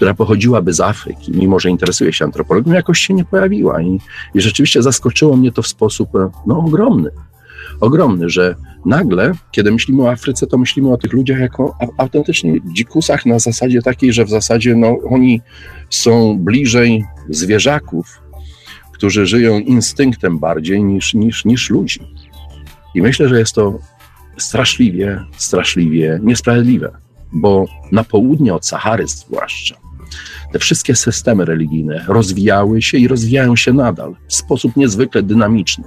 która pochodziłaby z Afryki, mimo że interesuje się antropologią, jakoś się nie pojawiła. I, i rzeczywiście zaskoczyło mnie to w sposób no, ogromny. Ogromny, że nagle, kiedy myślimy o Afryce, to myślimy o tych ludziach jako autentycznie dzikusach na zasadzie takiej, że w zasadzie no, oni są bliżej zwierzaków, którzy żyją instynktem bardziej niż, niż, niż ludzi. I myślę, że jest to straszliwie, straszliwie niesprawiedliwe, bo na południe od Sahary zwłaszcza, te wszystkie systemy religijne rozwijały się i rozwijają się nadal w sposób niezwykle dynamiczny.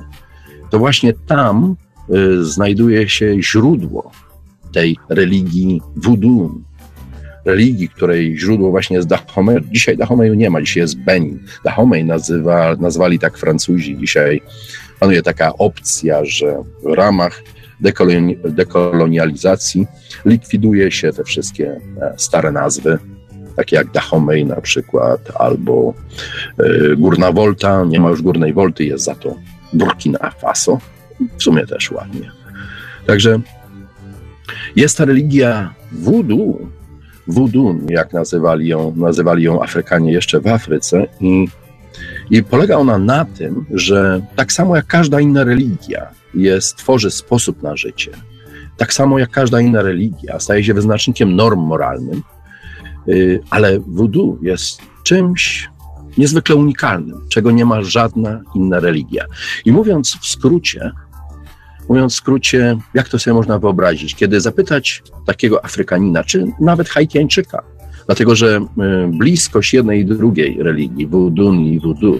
To właśnie tam y, znajduje się źródło tej religii voodoo, religii, której źródło właśnie jest Dahomey. Dzisiaj Dahomeju nie ma, dzisiaj jest Benin. Dahomey nazywa, nazwali tak Francuzi. Dzisiaj panuje taka opcja, że w ramach dekolonializacji likwiduje się te wszystkie e, stare nazwy takie jak Dahomey na przykład, albo y, Górna Volta, nie ma już Górnej Volty, jest za to Burkina Faso, w sumie też ładnie. Także jest ta religia voodoo, voodoo, jak nazywali ją, nazywali ją Afrykanie jeszcze w Afryce. I, i polega ona na tym, że tak samo jak każda inna religia jest, tworzy sposób na życie, tak samo jak każda inna religia staje się wyznacznikiem norm moralnym, ale voodoo jest czymś niezwykle unikalnym, czego nie ma żadna inna religia. I mówiąc w skrócie, mówiąc w skrócie, jak to sobie można wyobrazić, kiedy zapytać takiego Afrykanina, czy nawet Haitiańczyka, dlatego że y, bliskość jednej i drugiej religii, voodoo i voodoo,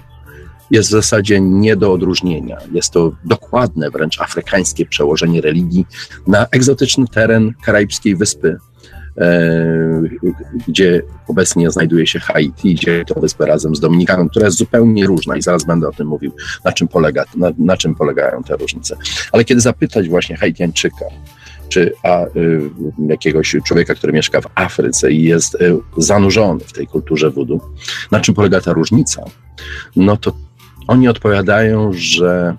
jest w zasadzie nie do odróżnienia. Jest to dokładne, wręcz afrykańskie przełożenie religii na egzotyczny teren karaibskiej wyspy gdzie obecnie znajduje się Haiti, gdzie to wyspę razem z Dominikaną, która jest zupełnie różna i zaraz będę o tym mówił, na czym, polega, na, na czym polegają te różnice. Ale kiedy zapytać właśnie Haitiańczyka, czy a, y, jakiegoś człowieka, który mieszka w Afryce i jest y, zanurzony w tej kulturze wudu, na czym polega ta różnica, no to oni odpowiadają, że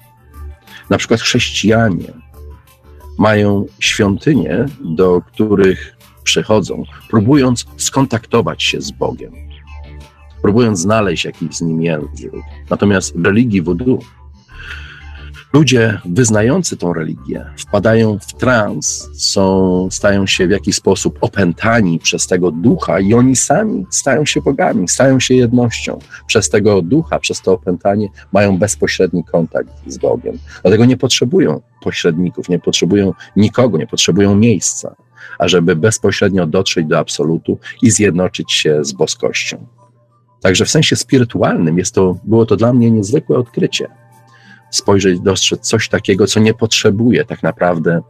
na przykład chrześcijanie mają świątynie, do których przychodzą, próbując skontaktować się z Bogiem. próbując znaleźć jakiś z nim język. Natomiast w religii voodoo ludzie wyznający tą religię wpadają w trans, są, stają się w jakiś sposób opętani przez tego ducha i oni sami stają się bogami, stają się jednością. Przez tego ducha, przez to opętanie mają bezpośredni kontakt z Bogiem. Dlatego nie potrzebują pośredników, nie potrzebują nikogo, nie potrzebują miejsca, ażeby bezpośrednio dotrzeć do absolutu i zjednoczyć się z boskością. Także w sensie spirytualnym jest to, było to dla mnie niezwykłe odkrycie spojrzeć, dostrzec coś takiego, co nie potrzebuje tak naprawdę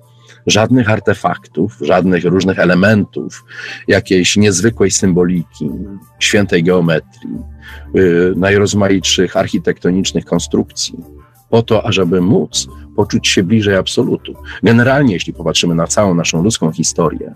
żadnych artefaktów, żadnych różnych elementów, jakiejś niezwykłej symboliki, świętej geometrii, yy, najrozmaitszych architektonicznych konstrukcji, po to, ażeby móc poczuć się bliżej absolutu. Generalnie, jeśli popatrzymy na całą naszą ludzką historię,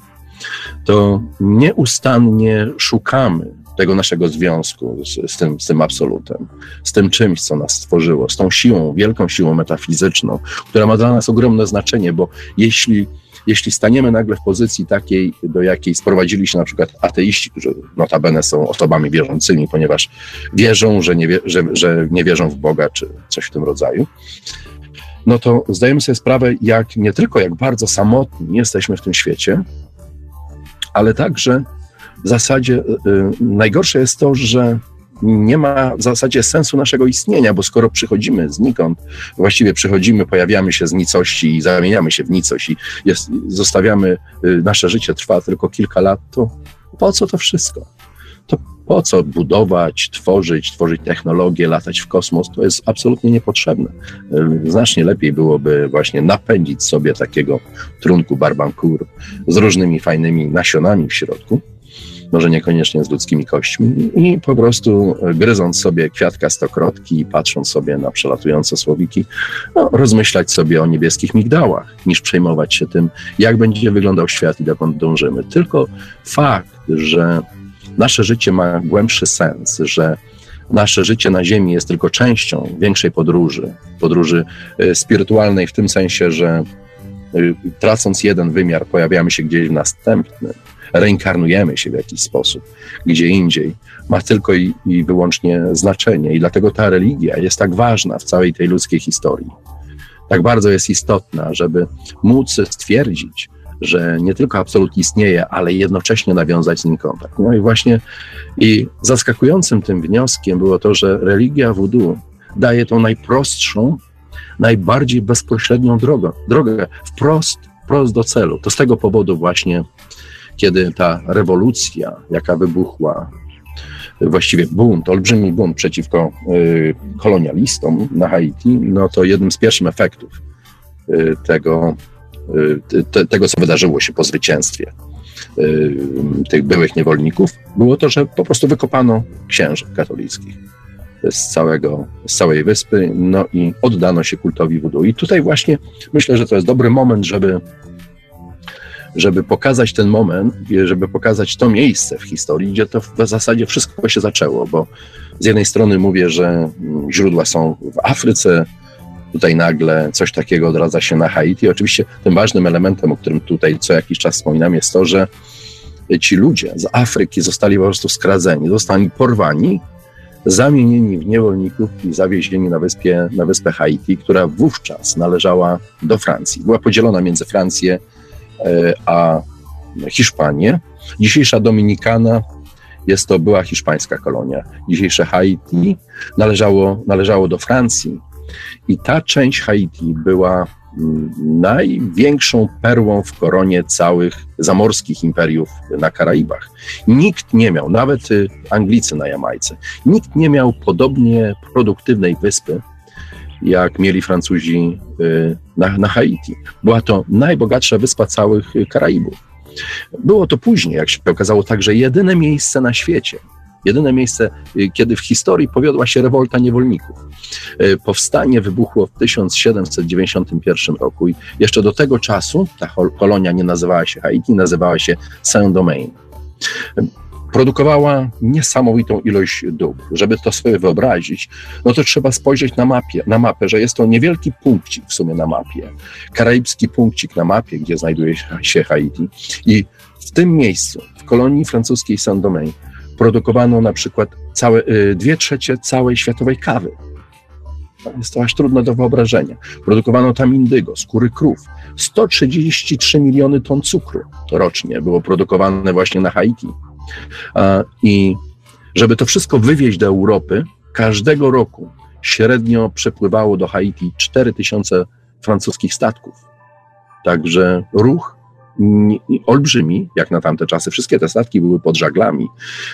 to nieustannie szukamy tego naszego związku z, z, tym, z tym absolutem, z tym czymś, co nas stworzyło, z tą siłą, wielką siłą metafizyczną, która ma dla nas ogromne znaczenie, bo jeśli jeśli staniemy nagle w pozycji takiej, do jakiej sprowadzili się na przykład ateiści, którzy notabene są osobami wierzącymi, ponieważ wierzą, że nie, wie, że, że nie wierzą w Boga, czy coś w tym rodzaju, no to zdajemy sobie sprawę, jak nie tylko jak bardzo samotni jesteśmy w tym świecie, ale także w zasadzie y, y, najgorsze jest to, że nie ma w zasadzie sensu naszego istnienia, bo skoro przychodzimy znikąd, właściwie przychodzimy, pojawiamy się z nicości i zamieniamy się w nicość i jest, zostawiamy, y, nasze życie trwa tylko kilka lat, to po co to wszystko? To po co budować, tworzyć, tworzyć technologię, latać w kosmos? To jest absolutnie niepotrzebne. Znacznie lepiej byłoby właśnie napędzić sobie takiego trunku barbankur z różnymi fajnymi nasionami w środku, może niekoniecznie z ludzkimi kośćmi, i po prostu gryząc sobie kwiatka stokrotki i patrząc sobie na przelatujące słowiki, no, rozmyślać sobie o niebieskich migdałach, niż przejmować się tym, jak będzie wyglądał świat i dokąd dążymy. Tylko fakt, że nasze życie ma głębszy sens, że nasze życie na Ziemi jest tylko częścią większej podróży, podróży y, spirytualnej w tym sensie, że y, tracąc jeden wymiar, pojawiamy się gdzieś w następnym reinkarnujemy się w jakiś sposób gdzie indziej, ma tylko i, i wyłącznie znaczenie. I dlatego ta religia jest tak ważna w całej tej ludzkiej historii. Tak bardzo jest istotna, żeby móc stwierdzić, że nie tylko absolut istnieje, ale jednocześnie nawiązać z nim kontakt. No i właśnie i zaskakującym tym wnioskiem było to, że religia voodoo daje tą najprostszą, najbardziej bezpośrednią drogę, drogę wprost, wprost do celu. To z tego powodu właśnie kiedy ta rewolucja, jaka wybuchła, właściwie bunt, olbrzymi bunt przeciwko y, kolonialistom na Haiti, no to jednym z pierwszych efektów y, tego, y, te, tego, co wydarzyło się po zwycięstwie tych byłych niewolników, było to, że po prostu wykopano księży katolickich z, całego, z całej wyspy, no i oddano się kultowi wudu. I tutaj właśnie myślę, że to jest dobry moment, żeby żeby pokazać ten moment, żeby pokazać to miejsce w historii, gdzie to w zasadzie wszystko się zaczęło, bo z jednej strony mówię, że mm, źródła są w Afryce, tutaj nagle coś takiego odradza się na Haiti. Oczywiście tym ważnym elementem, o którym tutaj co jakiś czas wspominam, jest to, że ci ludzie z Afryki zostali po prostu skradzeni, zostali porwani, zamienieni w niewolników i zawiezieni na, wyspie, na wyspę Haiti, która wówczas należała do Francji. Była podzielona między Francję a Hiszpanię. Dzisiejsza Dominikana jest to była hiszpańska kolonia. Dzisiejsze Haiti należało, należało do Francji i ta część Haiti była mm, największą perłą w koronie całych zamorskich imperiów na Karaibach. Nikt nie miał, nawet y, Anglicy na Jamajce, nikt nie miał podobnie produktywnej wyspy, jak mieli Francuzi y, na, na Haiti. Była to najbogatsza wyspa całych Karaibów. Było to później, jak się okazało, także jedyne miejsce na świecie, jedyne miejsce, y, kiedy w historii powiodła się rewolta niewolników. Y, powstanie wybuchło w 1791 roku i jeszcze do tego czasu ta kolonia nie nazywała się Haiti, nazywała się Saint-Domingue produkowała niesamowitą ilość dóbr. Żeby to sobie wyobrazić, no to trzeba spojrzeć na, mapie, na mapę, że jest to niewielki punkcik w sumie na mapie, karaibski punkcik na mapie, gdzie znajduje się Haiti i w tym miejscu, w kolonii francuskiej Saint-Domingue, produkowano na przykład całe, y, dwie trzecie całej światowej kawy. Jest to aż trudne do wyobrażenia. Produkowano tam indygo, skóry krów. 133 miliony ton cukru rocznie było produkowane właśnie na Haiti. I żeby to wszystko wywieźć do Europy, każdego roku średnio przepływało do Haiti 4000 francuskich statków. Także ruch olbrzymi, jak na tamte czasy. Wszystkie te statki były pod żaglami.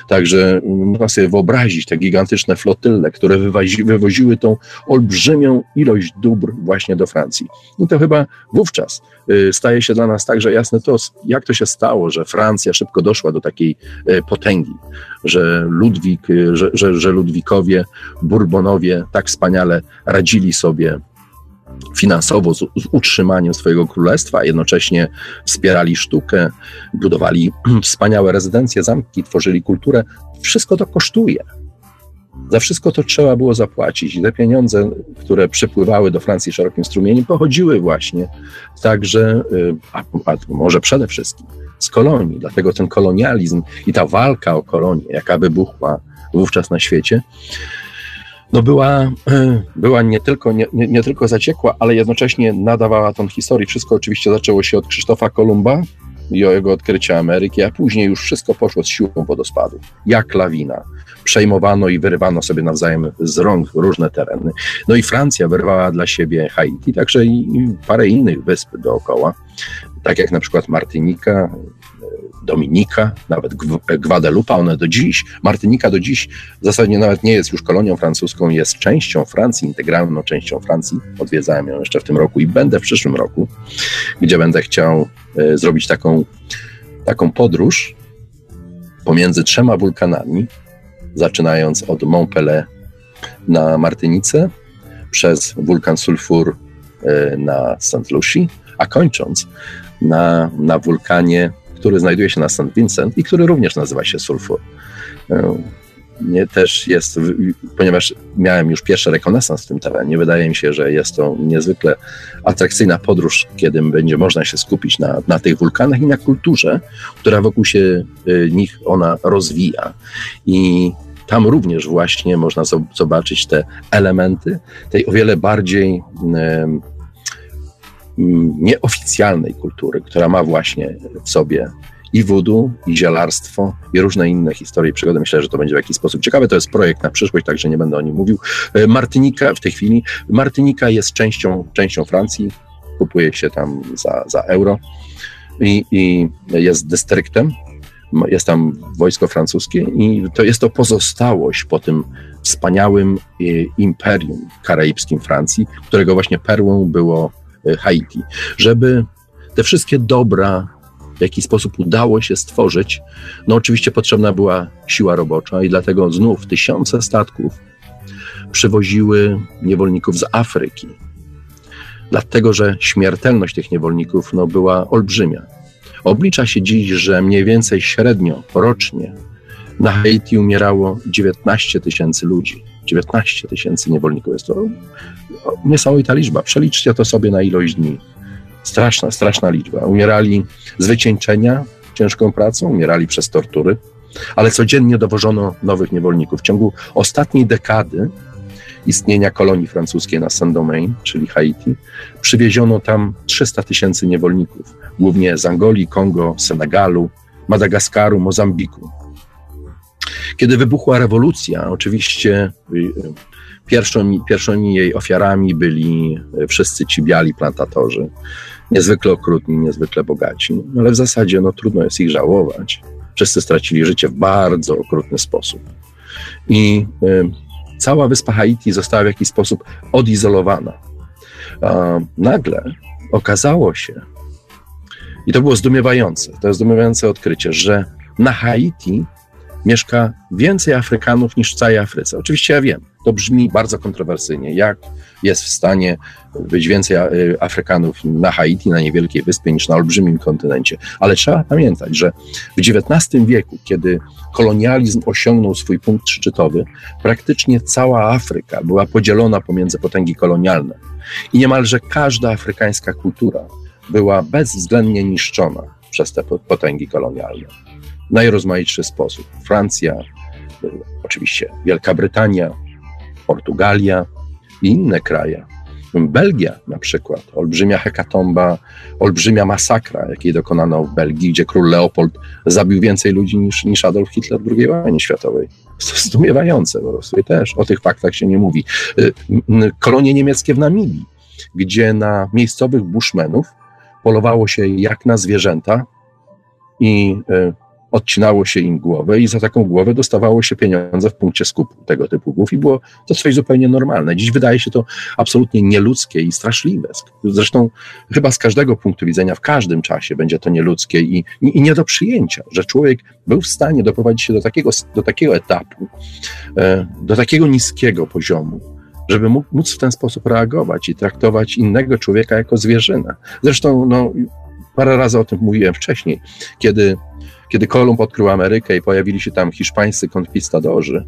Także można sobie wyobrazić te gigantyczne flotyle, które wywozi, wywoziły tą olbrzymią ilość dóbr właśnie do Francji. I to chyba wówczas y, staje się dla nas także jasne to, jak to się stało, że Francja szybko doszła do takiej y, potęgi, że Ludwik, y, że, że, że Ludwikowie, Bourbonowie tak wspaniale radzili sobie finansowo z, z utrzymaniem swojego królestwa, jednocześnie wspierali sztukę, budowali wspaniałe rezydencje, zamki, tworzyli kulturę. Wszystko to kosztuje. Za wszystko to trzeba było zapłacić. I te pieniądze, które przypływały do Francji szerokim strumieniem, pochodziły właśnie także, y, a, a może przede wszystkim, z kolonii. Dlatego ten kolonializm i ta walka o kolonię, jaka wybuchła wówczas na świecie, no była, była nie, tylko, nie, nie, tylko zaciekła, ale jednocześnie nadawała tą historię. Wszystko oczywiście zaczęło się od Krzysztofa Kolumba i o jego odkrycia Ameryki, a później już wszystko poszło z siłą wodospadu, jak lawina. Przejmowano i wyrywano sobie nawzajem z rąk różne tereny. No i Francja wyrwała dla siebie Haiti, także i parę innych wysp dookoła, tak jak na przykład Martynika, Dominika, nawet Guadalupe, one do dziś, Martynika do dziś w zasadzie nawet nie jest już kolonią francuską, jest częścią Francji, integralną częścią Francji. Odwiedzałem ją jeszcze w tym roku i będę w przyszłym roku, gdzie będę chciał e, zrobić taką, taką podróż pomiędzy trzema wulkanami, zaczynając od Montpellier na Martynice, przez wulkan Sulfur e, na St. Lucie, a kończąc na, na wulkanie który znajduje się na St. Vincent i który również nazywa się Sulfur. E, nie też jest, ponieważ miałem już pierwszy rekonesans w tym terenie, wydaje mi się, że jest to niezwykle atrakcyjna podróż, kiedy będzie można się skupić na, na tych wulkanach i na kulturze, która wokół się e, nich ona rozwija. I tam również właśnie można zobaczyć te elementy tej o wiele bardziej nieoficjalnej kultury, która ma właśnie w sobie i voodoo, i zielarstwo, i różne inne historie i przygody. Myślę, że to będzie w jakiś sposób ciekawe. To jest projekt na przyszłość, także nie będę o nim mówił. E, Martynika w tej chwili, Martynika jest częścią, częścią Francji, kupuje się tam za, za euro i, i jest dystryktem. Jest tam wojsko francuskie i to jest to pozostałość po tym wspaniałym e, imperium karaibskim Francji, którego właśnie perłą było Haiti, żeby te wszystkie dobra w jakiś sposób udało się stworzyć, no oczywiście potrzebna była siła robocza i dlatego znów tysiące statków przywoziły niewolników z Afryki. Dlatego, że śmiertelność tych niewolników no, była olbrzymia. Oblicza się dziś, że mniej więcej średnio rocznie na Haiti umierało 19 tysięcy ludzi. 19 tysięcy niewolników. Jest to niesamowita liczba. Przeliczcie to sobie na ilość dni. Straszna, straszna liczba. Umierali z wycieńczenia ciężką pracą, umierali przez tortury, ale codziennie dowożono nowych niewolników. W ciągu ostatniej dekady istnienia kolonii francuskiej na Saint-Domingue, czyli Haiti, przywieziono tam 300 tysięcy niewolników, głównie z Angolii, Kongo, Senegalu, Madagaskaru, Mozambiku. Kiedy wybuchła rewolucja, oczywiście y, pierwszymi, pierwszymi jej ofiarami byli wszyscy ci biali plantatorzy, niezwykle okrutni, niezwykle bogaci, no, ale w zasadzie no, trudno jest ich żałować. Wszyscy stracili życie w bardzo okrutny sposób. I y, cała wyspa Haiti została w jakiś sposób odizolowana. A nagle okazało się, i to było zdumiewające, to jest zdumiewające odkrycie, że na Haiti mieszka więcej Afrykanów niż w całej Afryce. Oczywiście ja wiem, to brzmi bardzo kontrowersyjnie. Jak jest w stanie być więcej e, Afrykanów na Haiti, na niewielkiej wyspie, niż na olbrzymim kontynencie? Ale trzeba pamiętać, że w XIX wieku, kiedy kolonializm osiągnął swój punkt szczytowy, praktycznie cała Afryka była podzielona pomiędzy potęgi kolonialne i niemalże każda afrykańska kultura była bezwzględnie niszczona przez te potęgi kolonialne. Najrozmaitszy sposób. Francja, oczywiście Wielka Brytania, Portugalia i inne kraje. Belgia na przykład, olbrzymia hekatomba, olbrzymia masakra, jakiej dokonano w Belgii, gdzie król Leopold zabił więcej ludzi niż, niż Adolf Hitler w II wojnie światowej. Zdumiewające po prostu i też o tych faktach się nie mówi. Y, kolonie niemieckie w Namibii, gdzie na miejscowych bushmenów polowało się jak na zwierzęta i y, odcinało się im głowę i za taką głowę dostawało się pieniądze w punkcie skupu tego typu głów i było to coś zupełnie normalne. Dziś wydaje się to absolutnie nieludzkie i straszliwe. Zresztą chyba z każdego punktu widzenia, w każdym czasie będzie to nieludzkie i, i, i nie do przyjęcia, że człowiek był w stanie doprowadzić się do takiego, do takiego etapu, e, do takiego niskiego poziomu, żeby móc w ten sposób reagować i traktować innego człowieka jako zwierzynę. Zresztą no, parę razy o tym mówiłem wcześniej, kiedy kiedy Kolumb odkrył Amerykę i pojawili się tam hiszpańscy konkwistadorzy,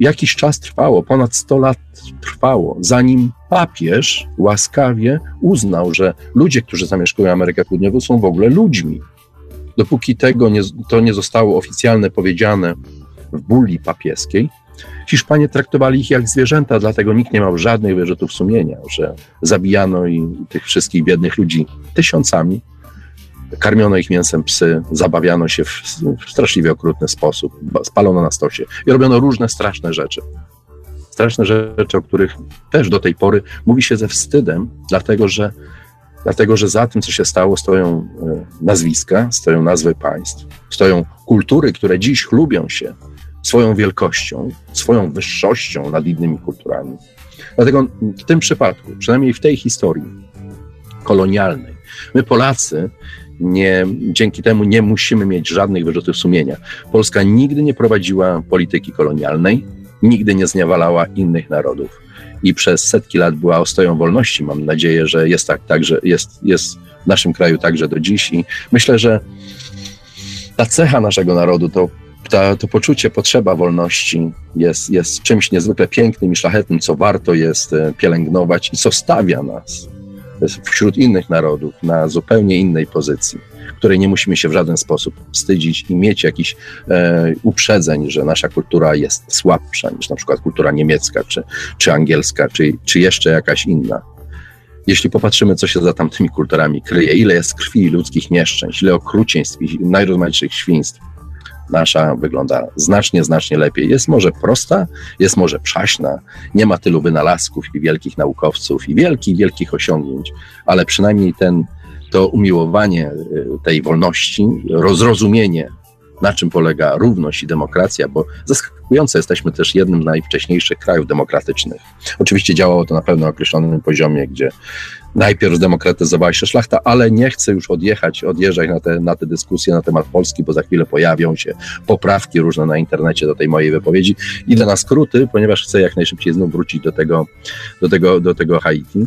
jakiś czas trwało, ponad 100 lat trwało, zanim papież łaskawie uznał, że ludzie, którzy zamieszkują Amerykę Południową, są w ogóle ludźmi. Dopóki tego nie, to nie zostało oficjalnie powiedziane w bulli papieskiej, Hiszpanie traktowali ich jak zwierzęta, dlatego nikt nie miał żadnych wyrzutów sumienia, że zabijano i tych wszystkich biednych ludzi tysiącami, karmiono ich mięsem psy, zabawiano się w, w straszliwie okrutny sposób, spalono na stosie i robiono różne straszne rzeczy. Straszne rzeczy, o których też do tej pory mówi się ze wstydem, dlatego że, dlatego że za tym, co się stało, stoją e, nazwiska, stoją nazwy państw, stoją kultury, które dziś chlubią się swoją wielkością, swoją wyższością nad innymi kulturami. Dlatego w tym przypadku, przynajmniej w tej historii kolonialnej, my Polacy nie, dzięki temu nie musimy mieć żadnych wyrzutów sumienia. Polska nigdy nie prowadziła polityki kolonialnej, nigdy nie zniewalała innych narodów i przez setki lat była ostoją wolności. Mam nadzieję, że jest tak, tak że jest, jest w naszym kraju także do dziś i myślę, że ta cecha naszego narodu, to, ta, to poczucie, potrzeba wolności jest, jest czymś niezwykle pięknym i szlachetnym, co warto jest e, pielęgnować i co stawia nas wśród innych narodów na zupełnie innej pozycji, której nie musimy się w żaden sposób wstydzić i mieć jakichś e, uprzedzeń, że nasza kultura jest słabsza niż na przykład kultura niemiecka, czy, czy angielska, czy, czy jeszcze jakaś inna. Jeśli popatrzymy, co się za tamtymi kulturami kryje, ile jest krwi ludzkich nieszczęść, ile okrucieństw i najrozmaitszych świństw, nasza wygląda znacznie, znacznie lepiej. Jest może prosta, jest może przaśna, nie ma tylu wynalazków i wielkich naukowców i wielkich, wielkich osiągnięć, ale przynajmniej ten, to umiłowanie y, tej wolności, rozrozumienie, na czym polega równość i demokracja, bo zaskakujące jesteśmy też jednym z najwcześniejszych krajów demokratycznych. Oczywiście działało to na pewno określonym poziomie, gdzie najpierw zdemokratyzowała się szlachta, ale nie chcę już odjechać, odjeżdżać na te, na te dyskusje na temat Polski, bo za chwilę pojawią się poprawki różne na internecie do tej mojej wypowiedzi. Idę na skróty, ponieważ chcę jak najszybciej znów wrócić do tego, do tego, do tego Haiti.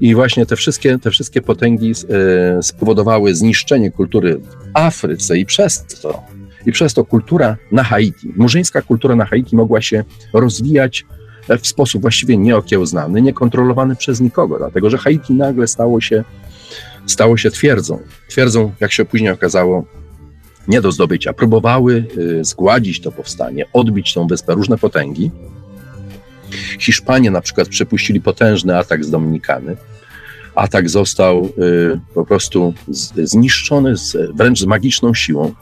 I właśnie te wszystkie, te wszystkie potęgi e, spowodowały zniszczenie kultury w Afryce i przez to, i przez to kultura na Haiti, murzyńska kultura na Haiti mogła się rozwijać w sposób właściwie nieokiełznany, niekontrolowany przez nikogo, dlatego że Haiti nagle stało się, stało się twierdzą. Twierdzą, jak się później okazało, nie do zdobycia. Próbowały y, zgładzić to powstanie, odbić tą wyspę różne potęgi. Hiszpanie na przykład przepuścili potężny atak z Dominikany. Atak został y, po prostu zniszczony z, wręcz z magiczną siłą.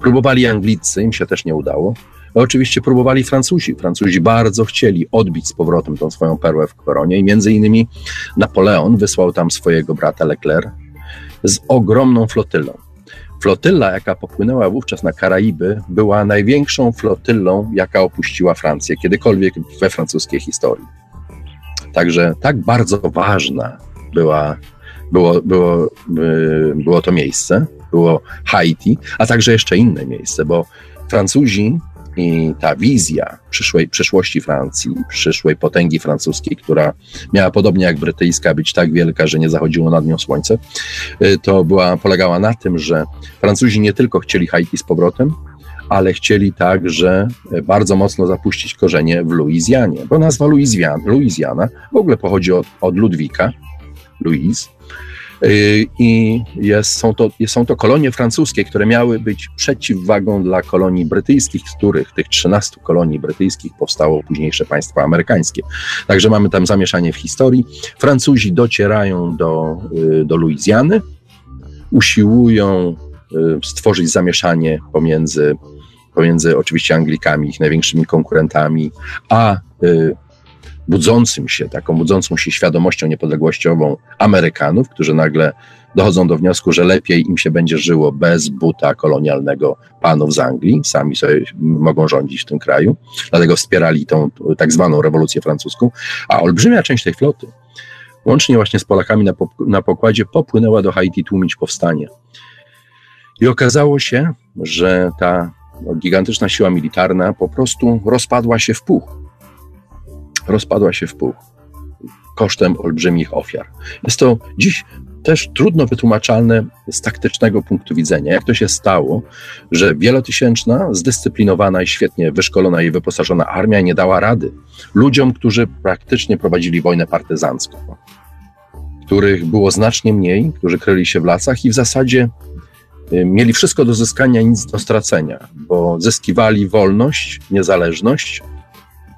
Próbowali Anglicy, im się też nie udało. Oczywiście próbowali Francuzi. Francuzi bardzo chcieli odbić z powrotem tą swoją perłę w koronie i między innymi Napoleon wysłał tam swojego brata Leclerc z ogromną flotylą. Flotylla, jaka popłynęła wówczas na Karaiby, była największą flotylą, jaka opuściła Francję kiedykolwiek we francuskiej historii. Także tak bardzo ważna była, było, było, y, było to miejsce, było Haiti, a także jeszcze inne miejsce, bo Francuzi i ta wizja przyszłej, przyszłości Francji, przyszłej potęgi francuskiej, która miała podobnie jak brytyjska być tak wielka, że nie zachodziło nad nią słońce, y, to była, polegała na tym, że Francuzi nie tylko chcieli Haiti z powrotem, ale chcieli także bardzo mocno zapuścić korzenie w Luizjanie, bo nazwa Luizjana, w ogóle pochodzi od, od Ludwika, Louise, Y, I jest, są, to, są to kolonie francuskie, które miały być przeciwwagą dla kolonii brytyjskich, z których tych 13 kolonii brytyjskich powstało późniejsze państwa amerykańskie. Także mamy tam zamieszanie w historii. Francuzi docierają do, y, do Luizjany, usiłują y, stworzyć zamieszanie pomiędzy, pomiędzy oczywiście Anglikami, ich największymi konkurentami, a budzącym się, taką budzącą się świadomością niepodległościową Amerykanów, którzy nagle dochodzą do wniosku, że lepiej im się będzie żyło bez buta kolonialnego panów z Anglii, sami sobie mogą rządzić w tym kraju, dlatego wspierali tą tak zwaną rewolucję francuską, a olbrzymia część tej floty, łącznie właśnie z Polakami na, na pokładzie, popłynęła do Haiti tłumić powstanie. I okazało się, że ta gigantyczna siła militarna po prostu rozpadła się w puch rozpadła się w pół kosztem olbrzymich ofiar. Jest to dziś też trudno wytłumaczalne z taktycznego punktu widzenia. Jak to się stało, że wielotysięczna, zdyscyplinowana i świetnie wyszkolona i wyposażona armia nie dała rady ludziom, którzy praktycznie prowadzili wojnę partyzancką, których było znacznie mniej, którzy kryli się w lasach i w zasadzie y, mieli wszystko do zyskania, nic do stracenia, bo zyskiwali wolność, niezależność,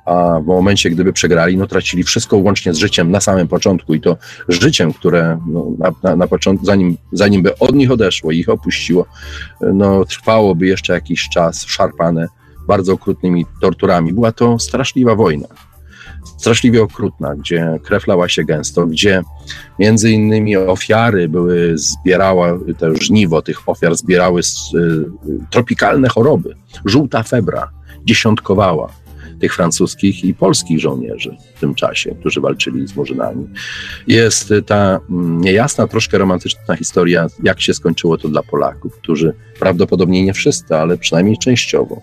a w momencie, gdyby przegrali, no tracili wszystko łącznie z życiem na samym początku i to życiem, które no, na, na, na początku, zanim, zanim by od nich odeszło i ich opuściło, no trwałoby jeszcze jakiś czas szarpane bardzo okrutnymi torturami. Była to straszliwa wojna straszliwie okrutna, gdzie krew lała się gęsto, gdzie między innymi ofiary były, zbierała, to żniwo tych ofiar zbierały y, tropikalne choroby. Żółta febra dziesiątkowała tych francuskich i polskich żołnierzy w tym czasie, którzy walczyli z Murzynami. Jest ta mm, niejasna, troszkę romantyczna historia, jak się skończyło to dla Polaków, którzy prawdopodobnie nie wszyscy, ale przynajmniej częściowo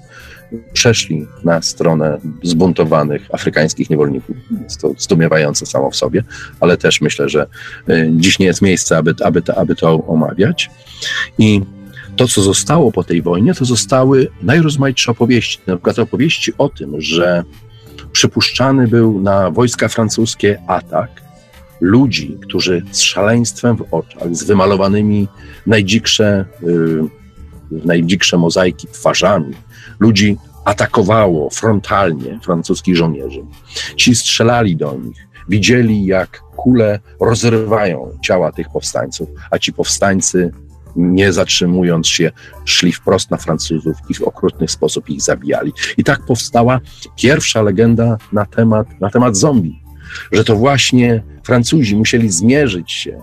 przeszli na stronę zbuntowanych afrykańskich niewolników. Jest to zdumiewające samo w sobie, ale też myślę, że y, dziś nie jest miejsce, aby, aby, aby to omawiać. I to, co zostało po tej wojnie, to zostały najrozmaitsze opowieści. Na przykład opowieści o tym, że przypuszczany był na wojska francuskie atak ludzi, którzy z szaleństwem w oczach, z wymalowanymi najdziksze, yy, najdziksze mozaiki twarzami, ludzi atakowało frontalnie francuskich żołnierzy. Ci strzelali do nich, widzieli jak kule rozrywają ciała tych powstańców, a ci powstańcy nie zatrzymując się, szli wprost na Francuzów i w okrutny sposób ich zabijali. I tak powstała pierwsza legenda na temat, na temat zombie, że to właśnie Francuzi musieli zmierzyć się e,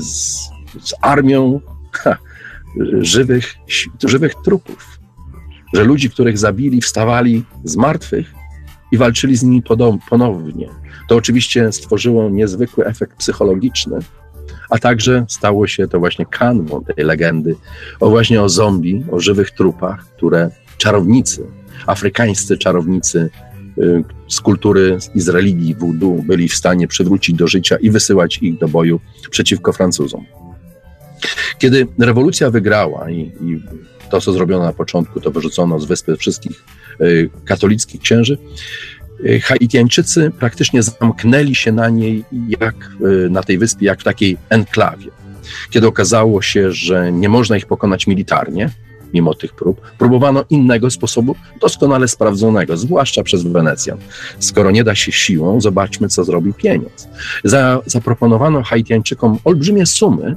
z, z armią ha, żywych, żywych trupów, że ludzi, których zabili, wstawali z martwych i walczyli z nimi ponownie. To oczywiście stworzyło niezwykły efekt psychologiczny, a także stało się to właśnie kanwą tej legendy o właśnie o zombie, o żywych trupach, które czarownicy, afrykańscy czarownicy y, z kultury i z religii voodoo byli w stanie przywrócić do życia i wysyłać ich do boju przeciwko Francuzom. Kiedy rewolucja wygrała i, i to, co zrobiono na początku, to wyrzucono z wyspy wszystkich y, katolickich księży, Y, Haitiańczycy praktycznie zamknęli się na niej, jak y, na tej wyspie, jak w takiej enklawie. Kiedy okazało się, że nie można ich pokonać militarnie, mimo tych prób, próbowano innego sposobu, doskonale sprawdzonego, zwłaszcza przez Wenecjan. Skoro nie da się siłą, zobaczmy, co zrobi pieniądz. Za, zaproponowano Haitiańczykom olbrzymie sumy,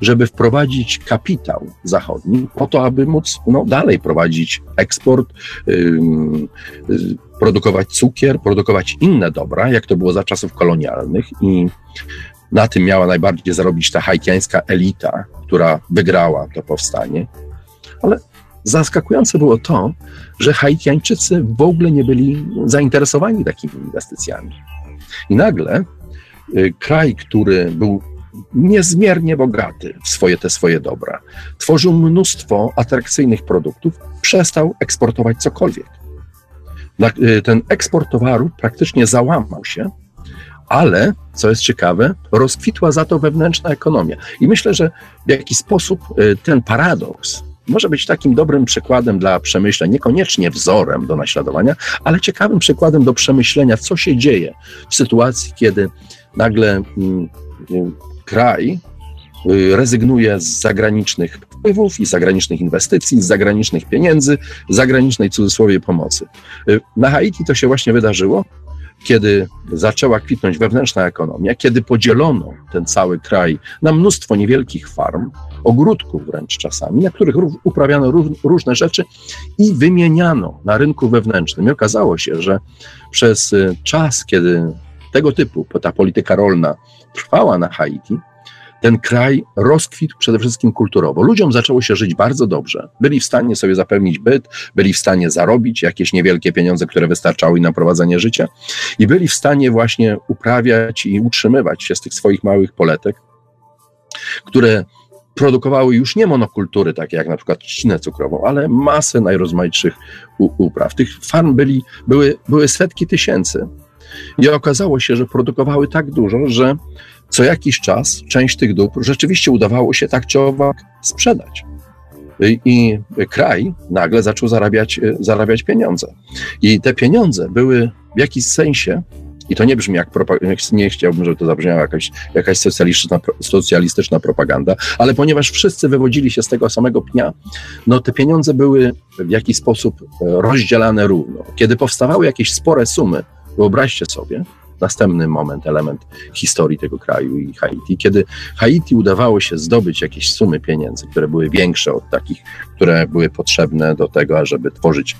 żeby wprowadzić kapitał zachodni, po to, aby móc no, dalej prowadzić eksport, yy, produkować cukier, produkować inne dobra, jak to było za czasów kolonialnych i na tym miała najbardziej zarobić ta haitiańska elita, która wygrała to powstanie. Ale zaskakujące było to, że Haitiańczycy w ogóle nie byli zainteresowani takimi inwestycjami. I nagle y, kraj, który był niezmiernie bogaty w swoje te swoje dobra, tworzył mnóstwo atrakcyjnych produktów, przestał eksportować cokolwiek. Y, ten eksport towaru praktycznie załamał się, ale, co jest ciekawe, rozkwitła za to wewnętrzna ekonomia. I myślę, że w jakiś sposób y, ten paradoks może być takim dobrym przykładem dla przemyśleń, niekoniecznie wzorem do naśladowania, ale ciekawym przykładem do przemyślenia, co się dzieje w sytuacji, kiedy nagle mm, kraj y, rezygnuje z zagranicznych wpływów i zagranicznych inwestycji, z zagranicznych pieniędzy, zagranicznej cudzysłowie pomocy. Y, na Haiti to się właśnie wydarzyło, kiedy zaczęła kwitnąć wewnętrzna ekonomia, kiedy podzielono ten cały kraj na mnóstwo niewielkich farm, ogródków wręcz czasami, na których uprawiano różne rzeczy i wymieniano na rynku wewnętrznym. I okazało się, że przez y, czas, kiedy tego typu ta polityka rolna trwała na Haiti, ten kraj rozkwitł przede wszystkim kulturowo. Ludziom zaczęło się żyć bardzo dobrze. Byli w stanie sobie zapewnić byt, byli w stanie zarobić jakieś niewielkie pieniądze, które wystarczały na prowadzenie życia i byli w stanie właśnie uprawiać i utrzymywać się z tych swoich małych poletek, które produkowały już nie monokultury, takie jak na przykład trzcinę cukrową, ale masę najrozmaitszych upraw. Tych farm byli, były, były setki tysięcy. I okazało się, że produkowały tak dużo, że co jakiś czas część tych dóbr rzeczywiście udawało się tak czy owak sprzedać. I, kraj nagle zaczął zarabiać, zarabiać pieniądze. I te pieniądze były w jakiś sensie i to nie brzmi jak, nie chciałbym, żeby to zabrzmiała jakaś, jakaś socjalistyczna, socjalistyczna propaganda, ale ponieważ wszyscy wywodzili się z tego samego pnia, no te pieniądze były w jakiś sposób e, rozdzielane równo. Kiedy powstawały jakieś spore sumy, wyobraźcie sobie, następny moment, element historii tego kraju i Haiti, kiedy Haiti udawało się zdobyć jakieś sumy pieniędzy, które były większe od takich, które były potrzebne do tego, ażeby tworzyć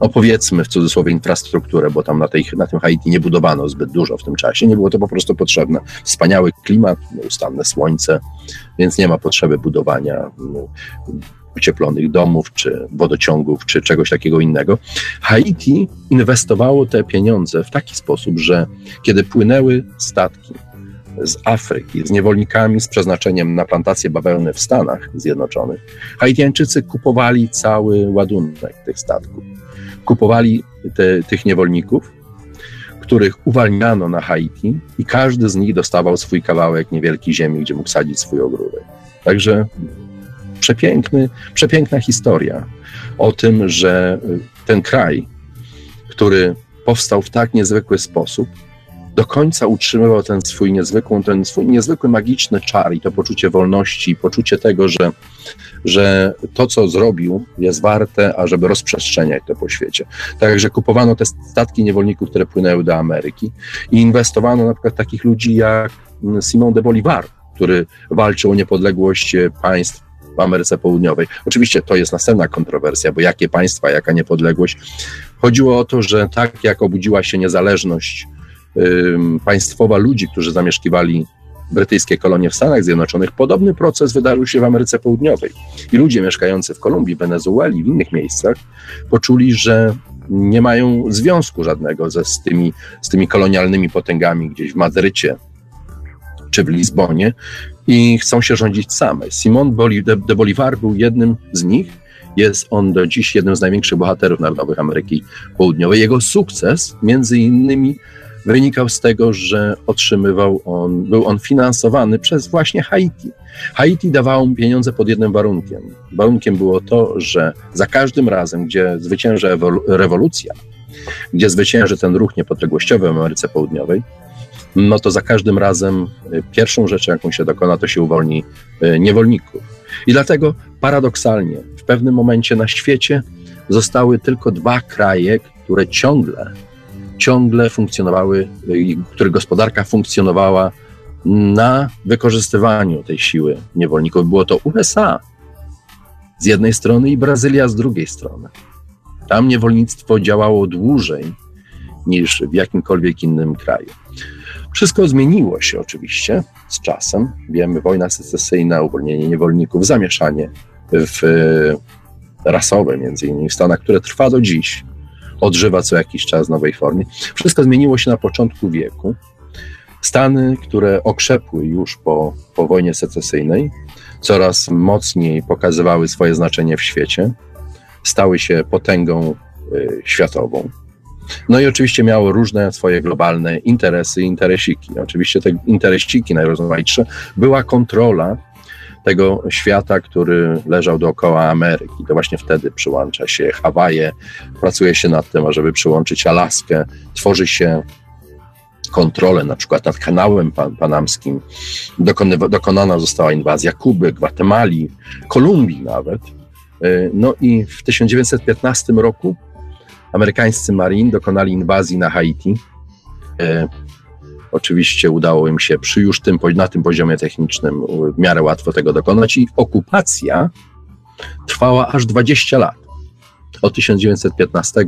no powiedzmy w cudzysłowie infrastrukturę, bo tam na, tej, na tym Haiti nie budowano zbyt dużo w tym czasie, nie było to po prostu potrzebne. Wspaniały klimat, nieustanne słońce, więc nie ma potrzeby budowania no, ocieplonych domów, czy wodociągów, czy czegoś takiego innego. Haiti inwestowało te pieniądze w taki sposób, że kiedy płynęły statki z Afryki, z niewolnikami z przeznaczeniem na plantację bawełny w Stanach Zjednoczonych, Haitiańczycy kupowali cały ładunek tych statków kupowali te, tych niewolników, których uwalniano na Haiti i każdy z nich dostawał swój kawałek niewielkiej ziemi, gdzie mógł sadzić swój ogródek. Także przepiękny, przepiękna historia o tym, że ten kraj, który powstał w tak niezwykły sposób, do końca utrzymywał ten swój niezwykły, ten swój niezwykły magiczny czar i to poczucie wolności, poczucie tego, że, że to, co zrobił, jest warte, ażeby rozprzestrzeniać to po świecie. Także kupowano te statki niewolników, które płynęły do Ameryki i inwestowano na przykład takich ludzi jak Simon de Bolivar, który walczył o niepodległość państw w Ameryce Południowej. Oczywiście to jest następna kontrowersja, bo jakie państwa, jaka niepodległość. Chodziło o to, że tak jak obudziła się niezależność państwowa ludzi, którzy zamieszkiwali brytyjskie kolonie w Stanach Zjednoczonych, podobny proces wydarzył się w Ameryce Południowej. I ludzie mieszkający w Kolumbii, Wenezueli, w innych miejscach poczuli, że nie mają związku żadnego ze, z, tymi, z tymi kolonialnymi potęgami gdzieś w Madrycie czy w Lizbonie i chcą się rządzić same. Simon de Bolivar był jednym z nich. Jest on do dziś jednym z największych bohaterów narodowych Ameryki Południowej. Jego sukces, między innymi, wynikał z tego, że otrzymywał on, był on finansowany przez właśnie Haiti. Haiti dawało mu pieniądze pod jednym warunkiem. Warunkiem było to, że za każdym razem, gdzie zwycięży rewolucja, gdzie zwycięży ten ruch niepodległościowy w Ameryce Południowej, no to za każdym razem y, pierwszą rzeczą, jaką się dokona, to się uwolni y, niewolników. I dlatego paradoksalnie w pewnym momencie na świecie zostały tylko dwa kraje, które ciągle ciągle funkcjonowały, których gospodarka funkcjonowała na wykorzystywaniu tej siły niewolników. Było to USA z jednej strony i Brazylia z drugiej strony. Tam niewolnictwo działało dłużej niż w jakimkolwiek innym kraju. Wszystko zmieniło się oczywiście z czasem. Wiemy, wojna secesyjna, uwolnienie niewolników, zamieszanie w rasowe, między innymi w Stanach, które trwa do dziś odżywa co jakiś czas w nowej formie. Wszystko zmieniło się na początku wieku. Stany, które okrzepły już po, po wojnie secesyjnej, coraz mocniej pokazywały swoje znaczenie w świecie, stały się potęgą y, światową. No i oczywiście miało różne swoje globalne interesy i interesiki. Oczywiście te interesiki najrozmaitsze była kontrola tego świata, który leżał dookoła Ameryki. To właśnie wtedy przyłącza się Hawaje, pracuje się nad tym, ażeby przyłączyć Alaskę, tworzy się kontrolę, na przykład nad kanałem pan, panamskim. dokonana została inwazja Kuby, Gwatemali, Kolumbii nawet. E, no i w 1915 roku amerykańscy Marine dokonali inwazji na Haiti. E, oczywiście udało im się przy już tym, na tym poziomie technicznym w miarę łatwo tego dokonać i okupacja trwała aż 20 lat. Od 1915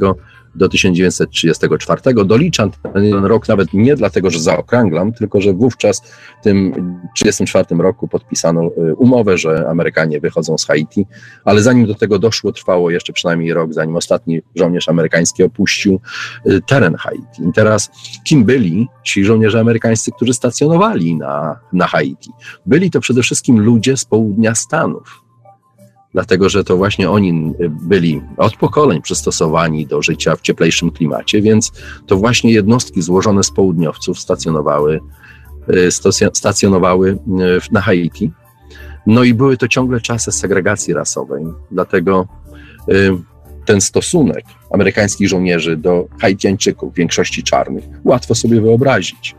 do 1934. Doliczam ten rok nawet nie dlatego, że zaokrąglam, tylko że wówczas w tym 1934 roku podpisano y, umowę, że Amerykanie wychodzą z Haiti, ale zanim do tego doszło, trwało jeszcze przynajmniej rok, zanim ostatni żołnierz amerykański opuścił y, teren Haiti. I teraz kim byli ci żołnierze amerykańscy, którzy stacjonowali na, na Haiti? Byli to przede wszystkim ludzie z południa Stanów dlatego że to właśnie oni byli od pokoleń przystosowani do życia w cieplejszym klimacie, więc to właśnie jednostki złożone z południowców stacjonowały, e, stacjonowały e, na Haiti. No i były to ciągle czasy segregacji rasowej, dlatego ten stosunek amerykańskich żołnierzy do Haitiańczyków, większości czarnych, łatwo sobie wyobrazić.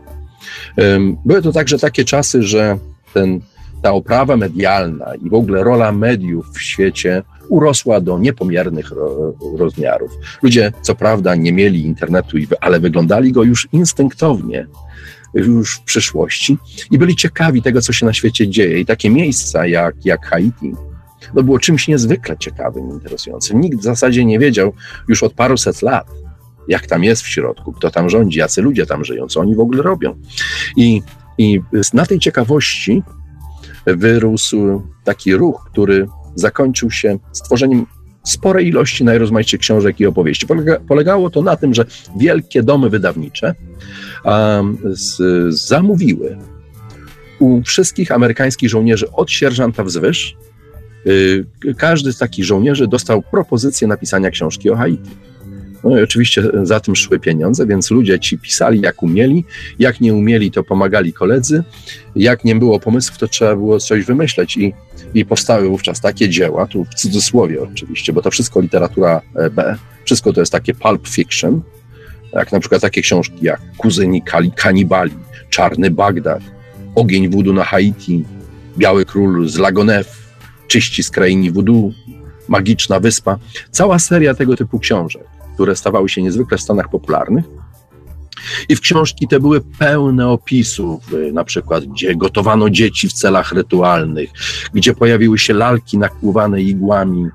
Były to także takie czasy, że ten ta oprawa medialna i w ogóle rola mediów w świecie urosła do niepomiernych ro, rozmiarów. Ludzie, co prawda, nie mieli internetu, ale wyglądali go już instynktownie, już w przyszłości i byli ciekawi tego, co się na świecie dzieje. I takie miejsca jak, jak Haiti, to było czymś niezwykle ciekawym, interesującym. Nikt w zasadzie nie wiedział już od paruset lat, jak tam jest w środku, kto tam rządzi, jacy ludzie tam żyją, co oni w ogóle robią. I, i na tej ciekawości wyrósł taki ruch, który zakończył się stworzeniem sporej ilości najrozmaitszych książek i opowieści. Polega, polegało to na tym, że wielkie domy wydawnicze um, z, zamówiły u wszystkich amerykańskich żołnierzy od sierżanta wzwyż, y, każdy z takich żołnierzy dostał propozycję napisania książki o Haiti. No i oczywiście za tym szły pieniądze, więc ludzie ci pisali jak umieli, jak nie umieli, to pomagali koledzy, jak nie było pomysłów, to trzeba było coś wymyśleć. I, i powstały wówczas takie dzieła, tu w cudzysłowie oczywiście, bo to wszystko literatura e, B, wszystko to jest takie pulp fiction, jak na przykład takie książki jak Kuzyni Kanibali, Czarny Bagdad, Ogień Wudu na Haiti, Biały Król z Lagonew, Czyści z krainy Wudu, Magiczna Wyspa. Cała seria tego typu książek które stawały się niezwykle w Stanach popularnych. I w książki te były pełne opisów, y, na przykład, gdzie gotowano dzieci w celach rytualnych, gdzie pojawiły się lalki nakłuwane igłami,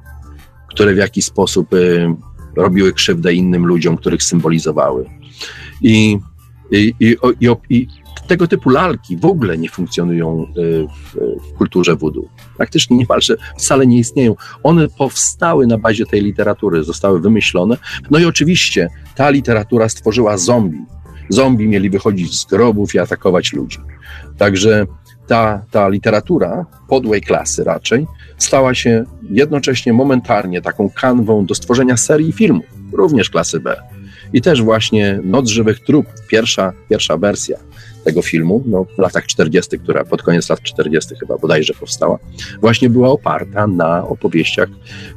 które w jakiś sposób y, robiły krzywdę innym ludziom, których symbolizowały. I, i, i, i, i tego typu lalki w ogóle nie funkcjonują y, w, kulturze voodoo. Praktycznie niemalże wcale nie istnieją. One powstały na bazie tej literatury, zostały wymyślone. No i oczywiście ta literatura stworzyła zombie. Zombie mieli wychodzić z grobów i atakować ludzi. Także ta, ta literatura podłej klasy raczej stała się jednocześnie momentarnie taką kanwą do stworzenia serii filmów, również klasy B. I też właśnie Noc Żywych Trup, pierwsza, pierwsza wersja tego filmu, no, w latach 40., która pod koniec lat 40. chyba bodajże powstała, właśnie była oparta na opowieściach,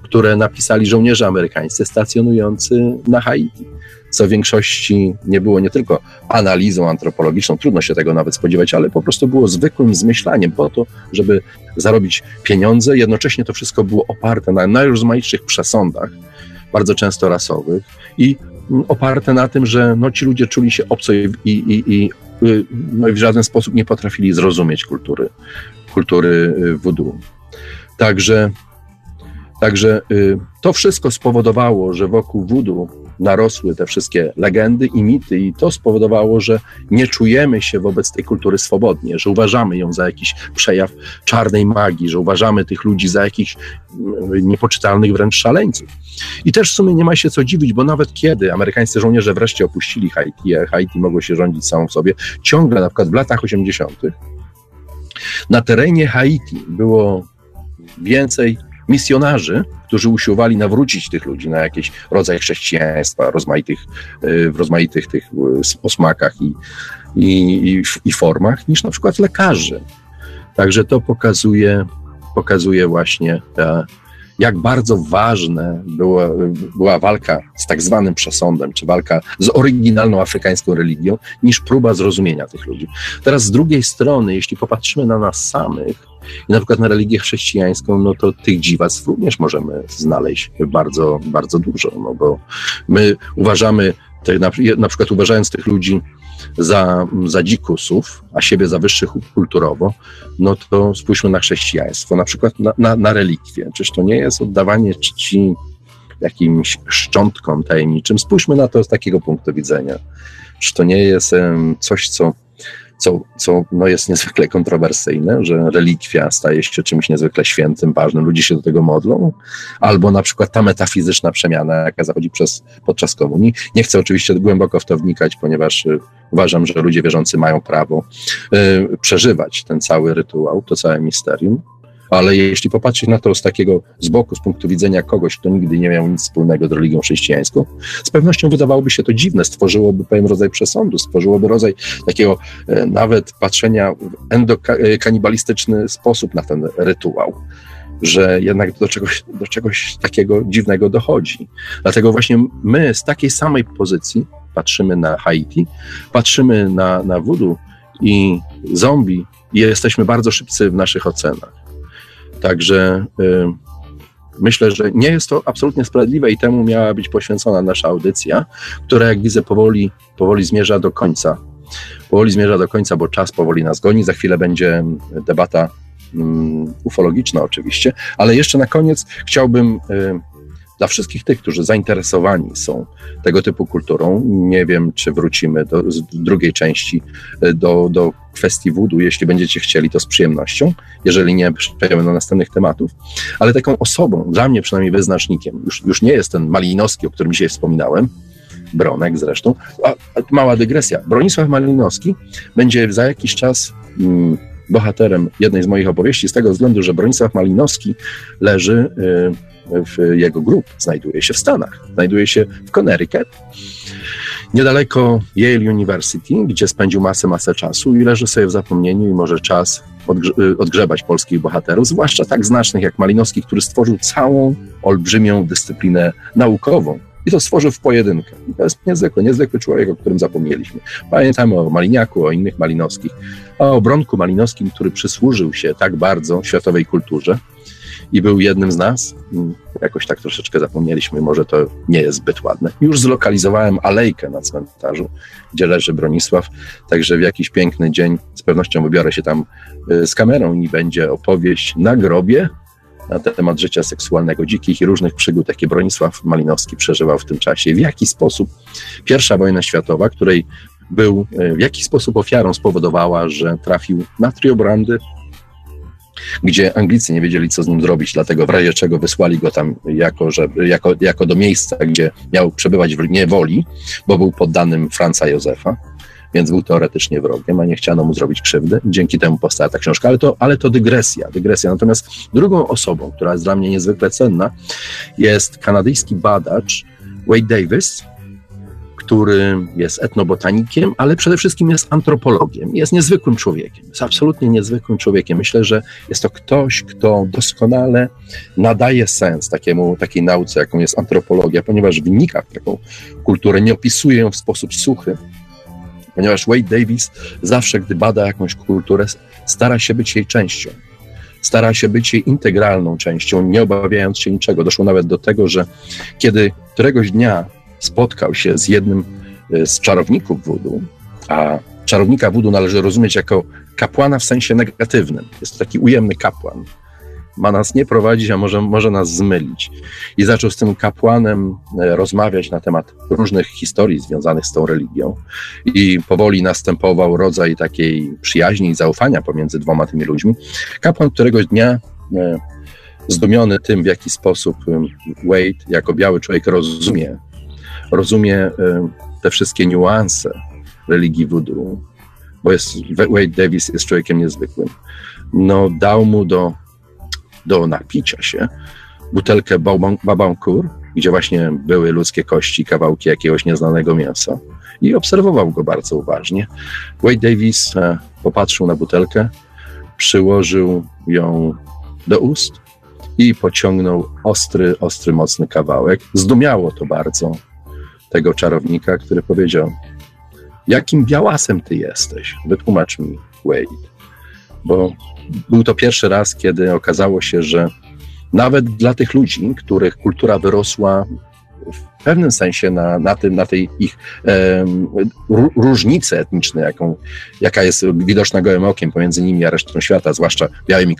które napisali żołnierze amerykańscy stacjonujący na Haiti. Co w większości nie było nie tylko analizą antropologiczną, trudno się tego nawet spodziewać, ale po prostu było zwykłym zmyślaniem po to, żeby zarobić pieniądze. Jednocześnie to wszystko było oparte na najrozmaitszych przesądach, bardzo często rasowych i oparte na tym, że no, ci ludzie czuli się obco i, i, i Y, no i w żaden sposób nie potrafili zrozumieć kultury, kultury y, voodoo. Także, także y, to wszystko spowodowało, że wokół voodoo narosły te wszystkie legendy i mity, i to spowodowało, że nie czujemy się wobec tej kultury swobodnie, że uważamy ją za jakiś przejaw czarnej magii, że uważamy tych ludzi za jakichś mm, niepoczytalnych wręcz szaleńców. I też w sumie nie ma się co dziwić, bo nawet kiedy amerykańscy żołnierze wreszcie opuścili Haiti, a Haiti mogło się rządzić samą sobie, ciągle na przykład w latach 80. na terenie Haiti było więcej misjonarzy, którzy usiłowali nawrócić tych ludzi na jakiś rodzaj chrześcijaństwa rozmaitych, y, w rozmaitych tych y, osmakach i, i, i formach, niż na przykład lekarzy. Także to pokazuje, pokazuje właśnie, jak bardzo ważne była, była walka z tak zwanym przesądem, czy walka z oryginalną afrykańską religią, niż próba zrozumienia tych ludzi. Teraz z drugiej strony, jeśli popatrzymy na nas samych, i na przykład na religię chrześcijańską, no to tych dziwactw również możemy znaleźć bardzo, bardzo dużo, no bo my uważamy, na, na przykład uważając tych ludzi za, za dzikusów, a siebie za wyższych kulturowo, no to spójrzmy na chrześcijaństwo, na przykład na, na, na relikwie. Czyż to nie jest oddawanie czci jakimś szczątkom tajemniczym? Spójrzmy na to z takiego punktu widzenia. Czy to nie jest coś, co co, co no jest niezwykle kontrowersyjne, że relikwia staje się czymś niezwykle świętym, ważnym, ludzie się do tego modlą, albo na przykład ta metafizyczna przemiana, jaka zachodzi przez, podczas komunii. Nie chcę oczywiście głęboko w to wnikać, ponieważ y, uważam, że ludzie wierzący mają prawo y, przeżywać ten cały rytuał, to całe misterium, ale jeśli popatrzeć na to z takiego z boku, z punktu widzenia kogoś, kto nigdy nie miał nic wspólnego z religią chrześcijańską, z pewnością wydawałoby się to dziwne, stworzyłoby pewien rodzaj przesądu, stworzyłoby rodzaj takiego e, nawet patrzenia w endokanibalistyczny sposób na ten rytuał że jednak do czegoś, do czegoś takiego dziwnego dochodzi. Dlatego właśnie my z takiej samej pozycji patrzymy na Haiti, patrzymy na, na voodoo i zombie i jesteśmy bardzo szybcy w naszych ocenach. Także y, myślę, że nie jest to absolutnie sprawiedliwe i temu miała być poświęcona nasza audycja, która jak widzę powoli, powoli zmierza do końca. Powoli zmierza do końca, bo czas powoli nas goni. Za chwilę będzie debata um, ufologiczna oczywiście, ale jeszcze na koniec chciałbym y, dla wszystkich tych, którzy zainteresowani są tego typu kulturą, nie wiem, czy wrócimy do drugiej części e, do, do kwestii wudu, jeśli będziecie chcieli, to z przyjemnością, jeżeli nie, przejdziemy do następnych tematów, ale taką osobą, dla mnie przynajmniej wyznacznikiem, już, już nie jest ten Malinowski, o którym dzisiaj wspominałem, Bronek zresztą, a, a mała dygresja, Bronisław Malinowski będzie za jakiś czas mm, bohaterem jednej z moich opowieści, z tego względu, że Bronisław Malinowski leży... Y, jego grup znajduje się w Stanach, znajduje się w Connecticut, niedaleko Yale University, gdzie spędził masę, masę czasu i leży sobie w zapomnieniu i może czas odgrze- odgrzebać polskich bohaterów, zwłaszcza tak znacznych jak Malinowski, który stworzył całą olbrzymią dyscyplinę naukową, i to stworzył w pojedynkę. I to jest niezwykły, niezwykły człowiek, o którym zapomnieliśmy. Pamiętamy o Maliniaku, o innych Malinowskich, a o Bronku Malinowskim, który przysłużył się tak bardzo światowej kulturze, i był jednym z nas. Jakoś tak troszeczkę zapomnieliśmy, może to nie jest zbyt ładne. Już zlokalizowałem alejkę na cmentarzu, gdzie leży Bronisław, także w jakiś piękny dzień z pewnością wybiorę się tam y, z kamerą i będzie opowieść na grobie na temat życia seksualnego dzikich i różnych przygód, jakie Bronisław Malinowski przeżywał w tym czasie. W jaki sposób pierwsza wojna światowa, której był y, w jaki sposób ofiarą spowodowała, że trafił na triobrandy, gdzie Anglicy nie wiedzieli, co z nim zrobić, dlatego w razie czego wysłali go tam jako, że, jako, jako do miejsca, gdzie miał przebywać w niewoli, bo był poddanym Franca Józefa, więc był teoretycznie wrogiem, a nie chciano mu zrobić krzywdy. Dzięki temu powstała ta książka, ale to, ale to dygresja, dygresja. Natomiast drugą osobą, która jest dla mnie niezwykle cenna, jest kanadyjski badacz Wade Davis, który jest etnobotanikiem, ale przede wszystkim jest antropologiem. Jest niezwykłym człowiekiem, jest absolutnie niezwykłym człowiekiem. Myślę, że jest to ktoś, kto doskonale nadaje sens takiemu, takiej nauce, jaką jest antropologia, ponieważ wnika w taką kulturę, nie opisuje ją w sposób suchy, ponieważ Wade Davis zawsze, gdy bada jakąś kulturę, stara się być jej częścią stara się być jej integralną częścią, nie obawiając się niczego. Doszło nawet do tego, że kiedy któregoś dnia spotkał się z jednym e, z czarowników wudu, a czarownika wudu należy rozumieć jako kapłana w sensie negatywnym. Jest to taki ujemny kapłan. Ma nas nie prowadzić, a może, może nas zmylić. I zaczął z tym kapłanem e, rozmawiać na temat różnych historii związanych z tą religią. I powoli następował rodzaj takiej przyjaźni i zaufania pomiędzy dwoma tymi ludźmi. Kapłan któregoś dnia e, zdumiony tym, w jaki sposób Wade jako biały człowiek rozumie rozumie y, te wszystkie niuanse religii voodoo, bo jest, Wade Davis jest człowiekiem niezwykłym, no dał mu do, do napicia się butelkę Babankur, gdzie właśnie były ludzkie kości, kawałki jakiegoś nieznanego mięsa i obserwował go bardzo uważnie. Wade Davis e, popatrzył na butelkę, przyłożył ją do ust i pociągnął ostry, ostry, mocny kawałek. Zdumiało to bardzo tego czarownika, który powiedział: Jakim białasem ty jesteś? Wytłumacz mi, Wade. Bo był to pierwszy raz, kiedy okazało się, że nawet dla tych ludzi, których kultura wyrosła w pewnym sensie na, na, tym, na tej ich e, różnicy etnicznej, jaką, jaka jest widoczna gołym okiem pomiędzy nimi a resztą świata, zwłaszcza białymi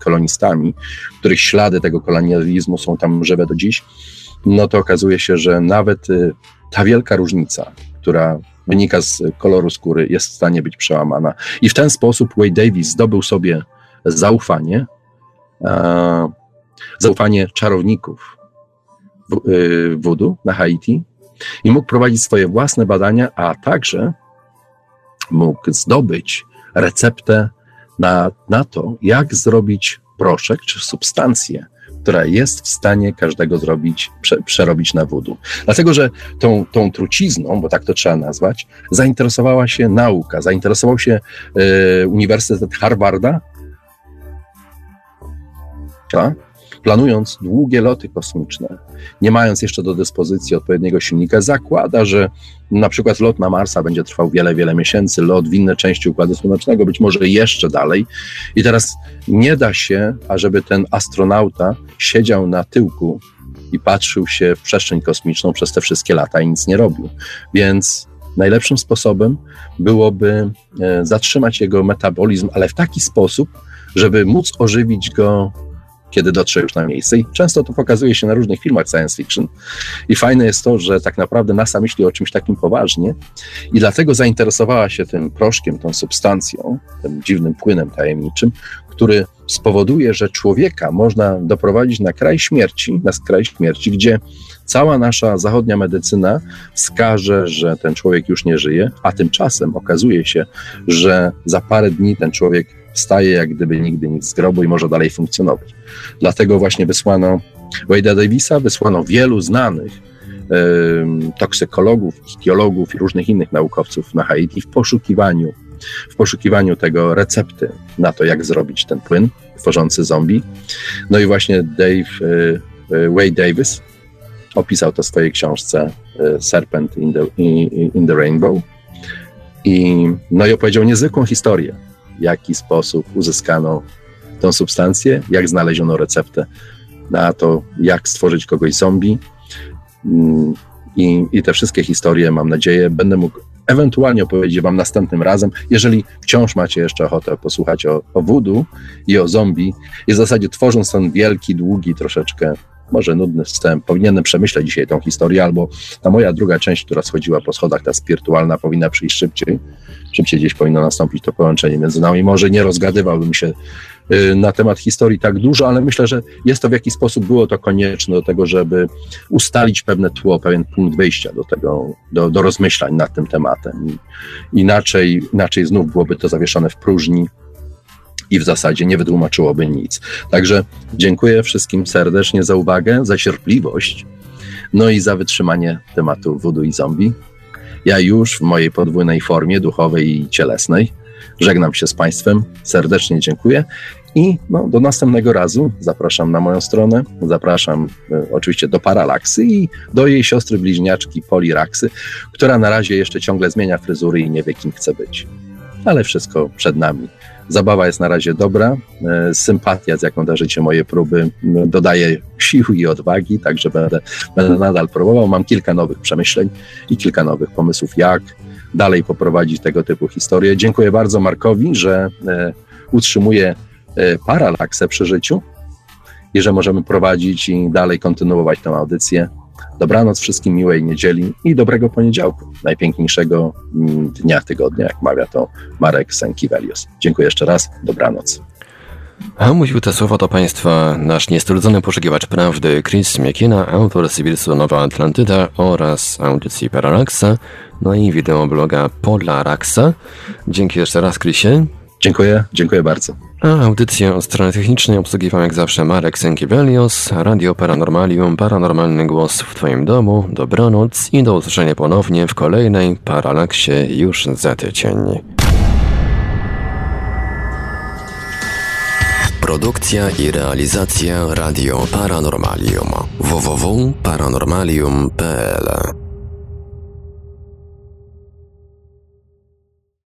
kolonistami, których ślady tego kolonializmu są tam żywe do dziś, no to okazuje się, że nawet y, ta wielka różnica, która wynika z koloru skóry, jest w stanie być przełamana. I w ten sposób Wade Davis zdobył sobie zaufanie, zaufanie czarowników y, voodoo na Haiti i mógł prowadzić swoje własne badania, a także mógł zdobyć receptę na, na to, jak zrobić proszek czy substancję, która jest w stanie każdego zrobić, prze, przerobić na wudu. Dlatego, że tą, tą trucizną, bo tak to trzeba nazwać, zainteresowała się nauka, zainteresował się y, Uniwersytet Harvarda, tak? Planując długie loty kosmiczne, nie mając jeszcze do dyspozycji odpowiedniego silnika, zakłada, że na przykład lot na Marsa będzie trwał wiele, wiele miesięcy, lot w inne części Układu Słonecznego, być może jeszcze dalej. I teraz nie da się, ażeby ten astronauta siedział na tyłku i patrzył się w przestrzeń kosmiczną przez te wszystkie lata i nic nie robił. Więc najlepszym sposobem byłoby e, zatrzymać jego metabolizm, ale w taki sposób, żeby móc ożywić go kiedy dotrze już na miejsce. I często to pokazuje się na różnych filmach science fiction. I fajne jest to, że tak naprawdę NASA myśli o czymś takim poważnie i dlatego zainteresowała się tym proszkiem, tą substancją, tym dziwnym płynem tajemniczym, który spowoduje, że człowieka można doprowadzić na kraj śmierci, na kraj śmierci, gdzie cała nasza zachodnia medycyna wskaże, że ten człowiek już nie żyje, a tymczasem okazuje się, że za parę dni ten człowiek wstaje jak gdyby nigdy nic z grobu i może dalej funkcjonować. Dlatego właśnie wysłano Wade'a Davisa, wysłano wielu znanych y, toksykologów, ichtiologów i różnych innych naukowców na Haiti w poszukiwaniu, w poszukiwaniu tego recepty na to, jak zrobić ten płyn tworzący zombie. No i właśnie Dave, y, y, Wade Davis opisał to w swojej książce Serpent in the, in the Rainbow. I, no i opowiedział niezwykłą historię w jaki sposób uzyskano tę substancję, jak znaleziono receptę na to, jak stworzyć kogoś zombie. Mm, I, I te wszystkie historie, mam nadzieję, będę mógł ewentualnie opowiedzieć Wam następnym razem, jeżeli wciąż macie jeszcze ochotę posłuchać o, o voodoo i o zombie. I w zasadzie tworząc ten wielki, długi, troszeczkę może nudny wstęp, powinienem przemyśleć dzisiaj tą historię, albo ta moja druga część, która schodziła po schodach, ta spirytualna, powinna przyjść szybciej. Szybciej gdzieś powinno nastąpić to połączenie między nami. Może nie rozgadywałbym się y, na temat historii tak dużo, ale myślę, że jest to w jakiś sposób było to konieczne do tego, żeby ustalić pewne tło, pewien punkt wyjścia do tego, do, do rozmyślań nad tym tematem. Inaczej, inaczej znów byłoby to zawieszone w próżni i w zasadzie nie wytłumaczyłoby nic. Także dziękuję wszystkim serdecznie za uwagę, za cierpliwość, no i za wytrzymanie tematu voodoo i zombie. Ja już w mojej podwójnej formie duchowej i cielesnej żegnam się z Państwem, serdecznie dziękuję i no, do następnego razu zapraszam na moją stronę, zapraszam e, oczywiście do Paralaksy i do jej siostry bliźniaczki Poliraksy, która na razie jeszcze ciągle zmienia fryzury i nie wie kim chce być. Ale wszystko przed nami. Zabawa jest na razie dobra. E, sympatia, z jaką darzycie moje próby, dodaje sił i odwagi, także będę, będę nadal próbował. Mam kilka nowych przemyśleń i kilka nowych pomysłów, jak dalej poprowadzić tego typu historie. Dziękuję bardzo Markowi, że e, utrzymuje e, paralaksę przy życiu i że możemy prowadzić i dalej kontynuować tę audycję. Dobranoc wszystkim, miłej niedzieli i dobrego poniedziałku, najpiękniejszego dnia tygodnia, jak mawia to Marek Senkiewelios. Dziękuję jeszcze raz, dobranoc. A mówił te słowa do Państwa nasz niestrudzony poszukiwacz prawdy Chris Miekina, autor Cywilisu Nowa Atlantyda oraz audycji Paralaxa, no i wideobloga Polaraxa. Dzięki jeszcze raz, Chrisie. Dziękuję, dziękuję bardzo. A audycję od strony technicznej obsługiwał jak zawsze Marek Sękiewelios, Radio Paranormalium, paranormalny głos w Twoim domu, dobranoc i do usłyszenia ponownie w kolejnej Paralaksie już za tydzień. Produkcja i realizacja Radio Paranormalium www.paranormalium.pl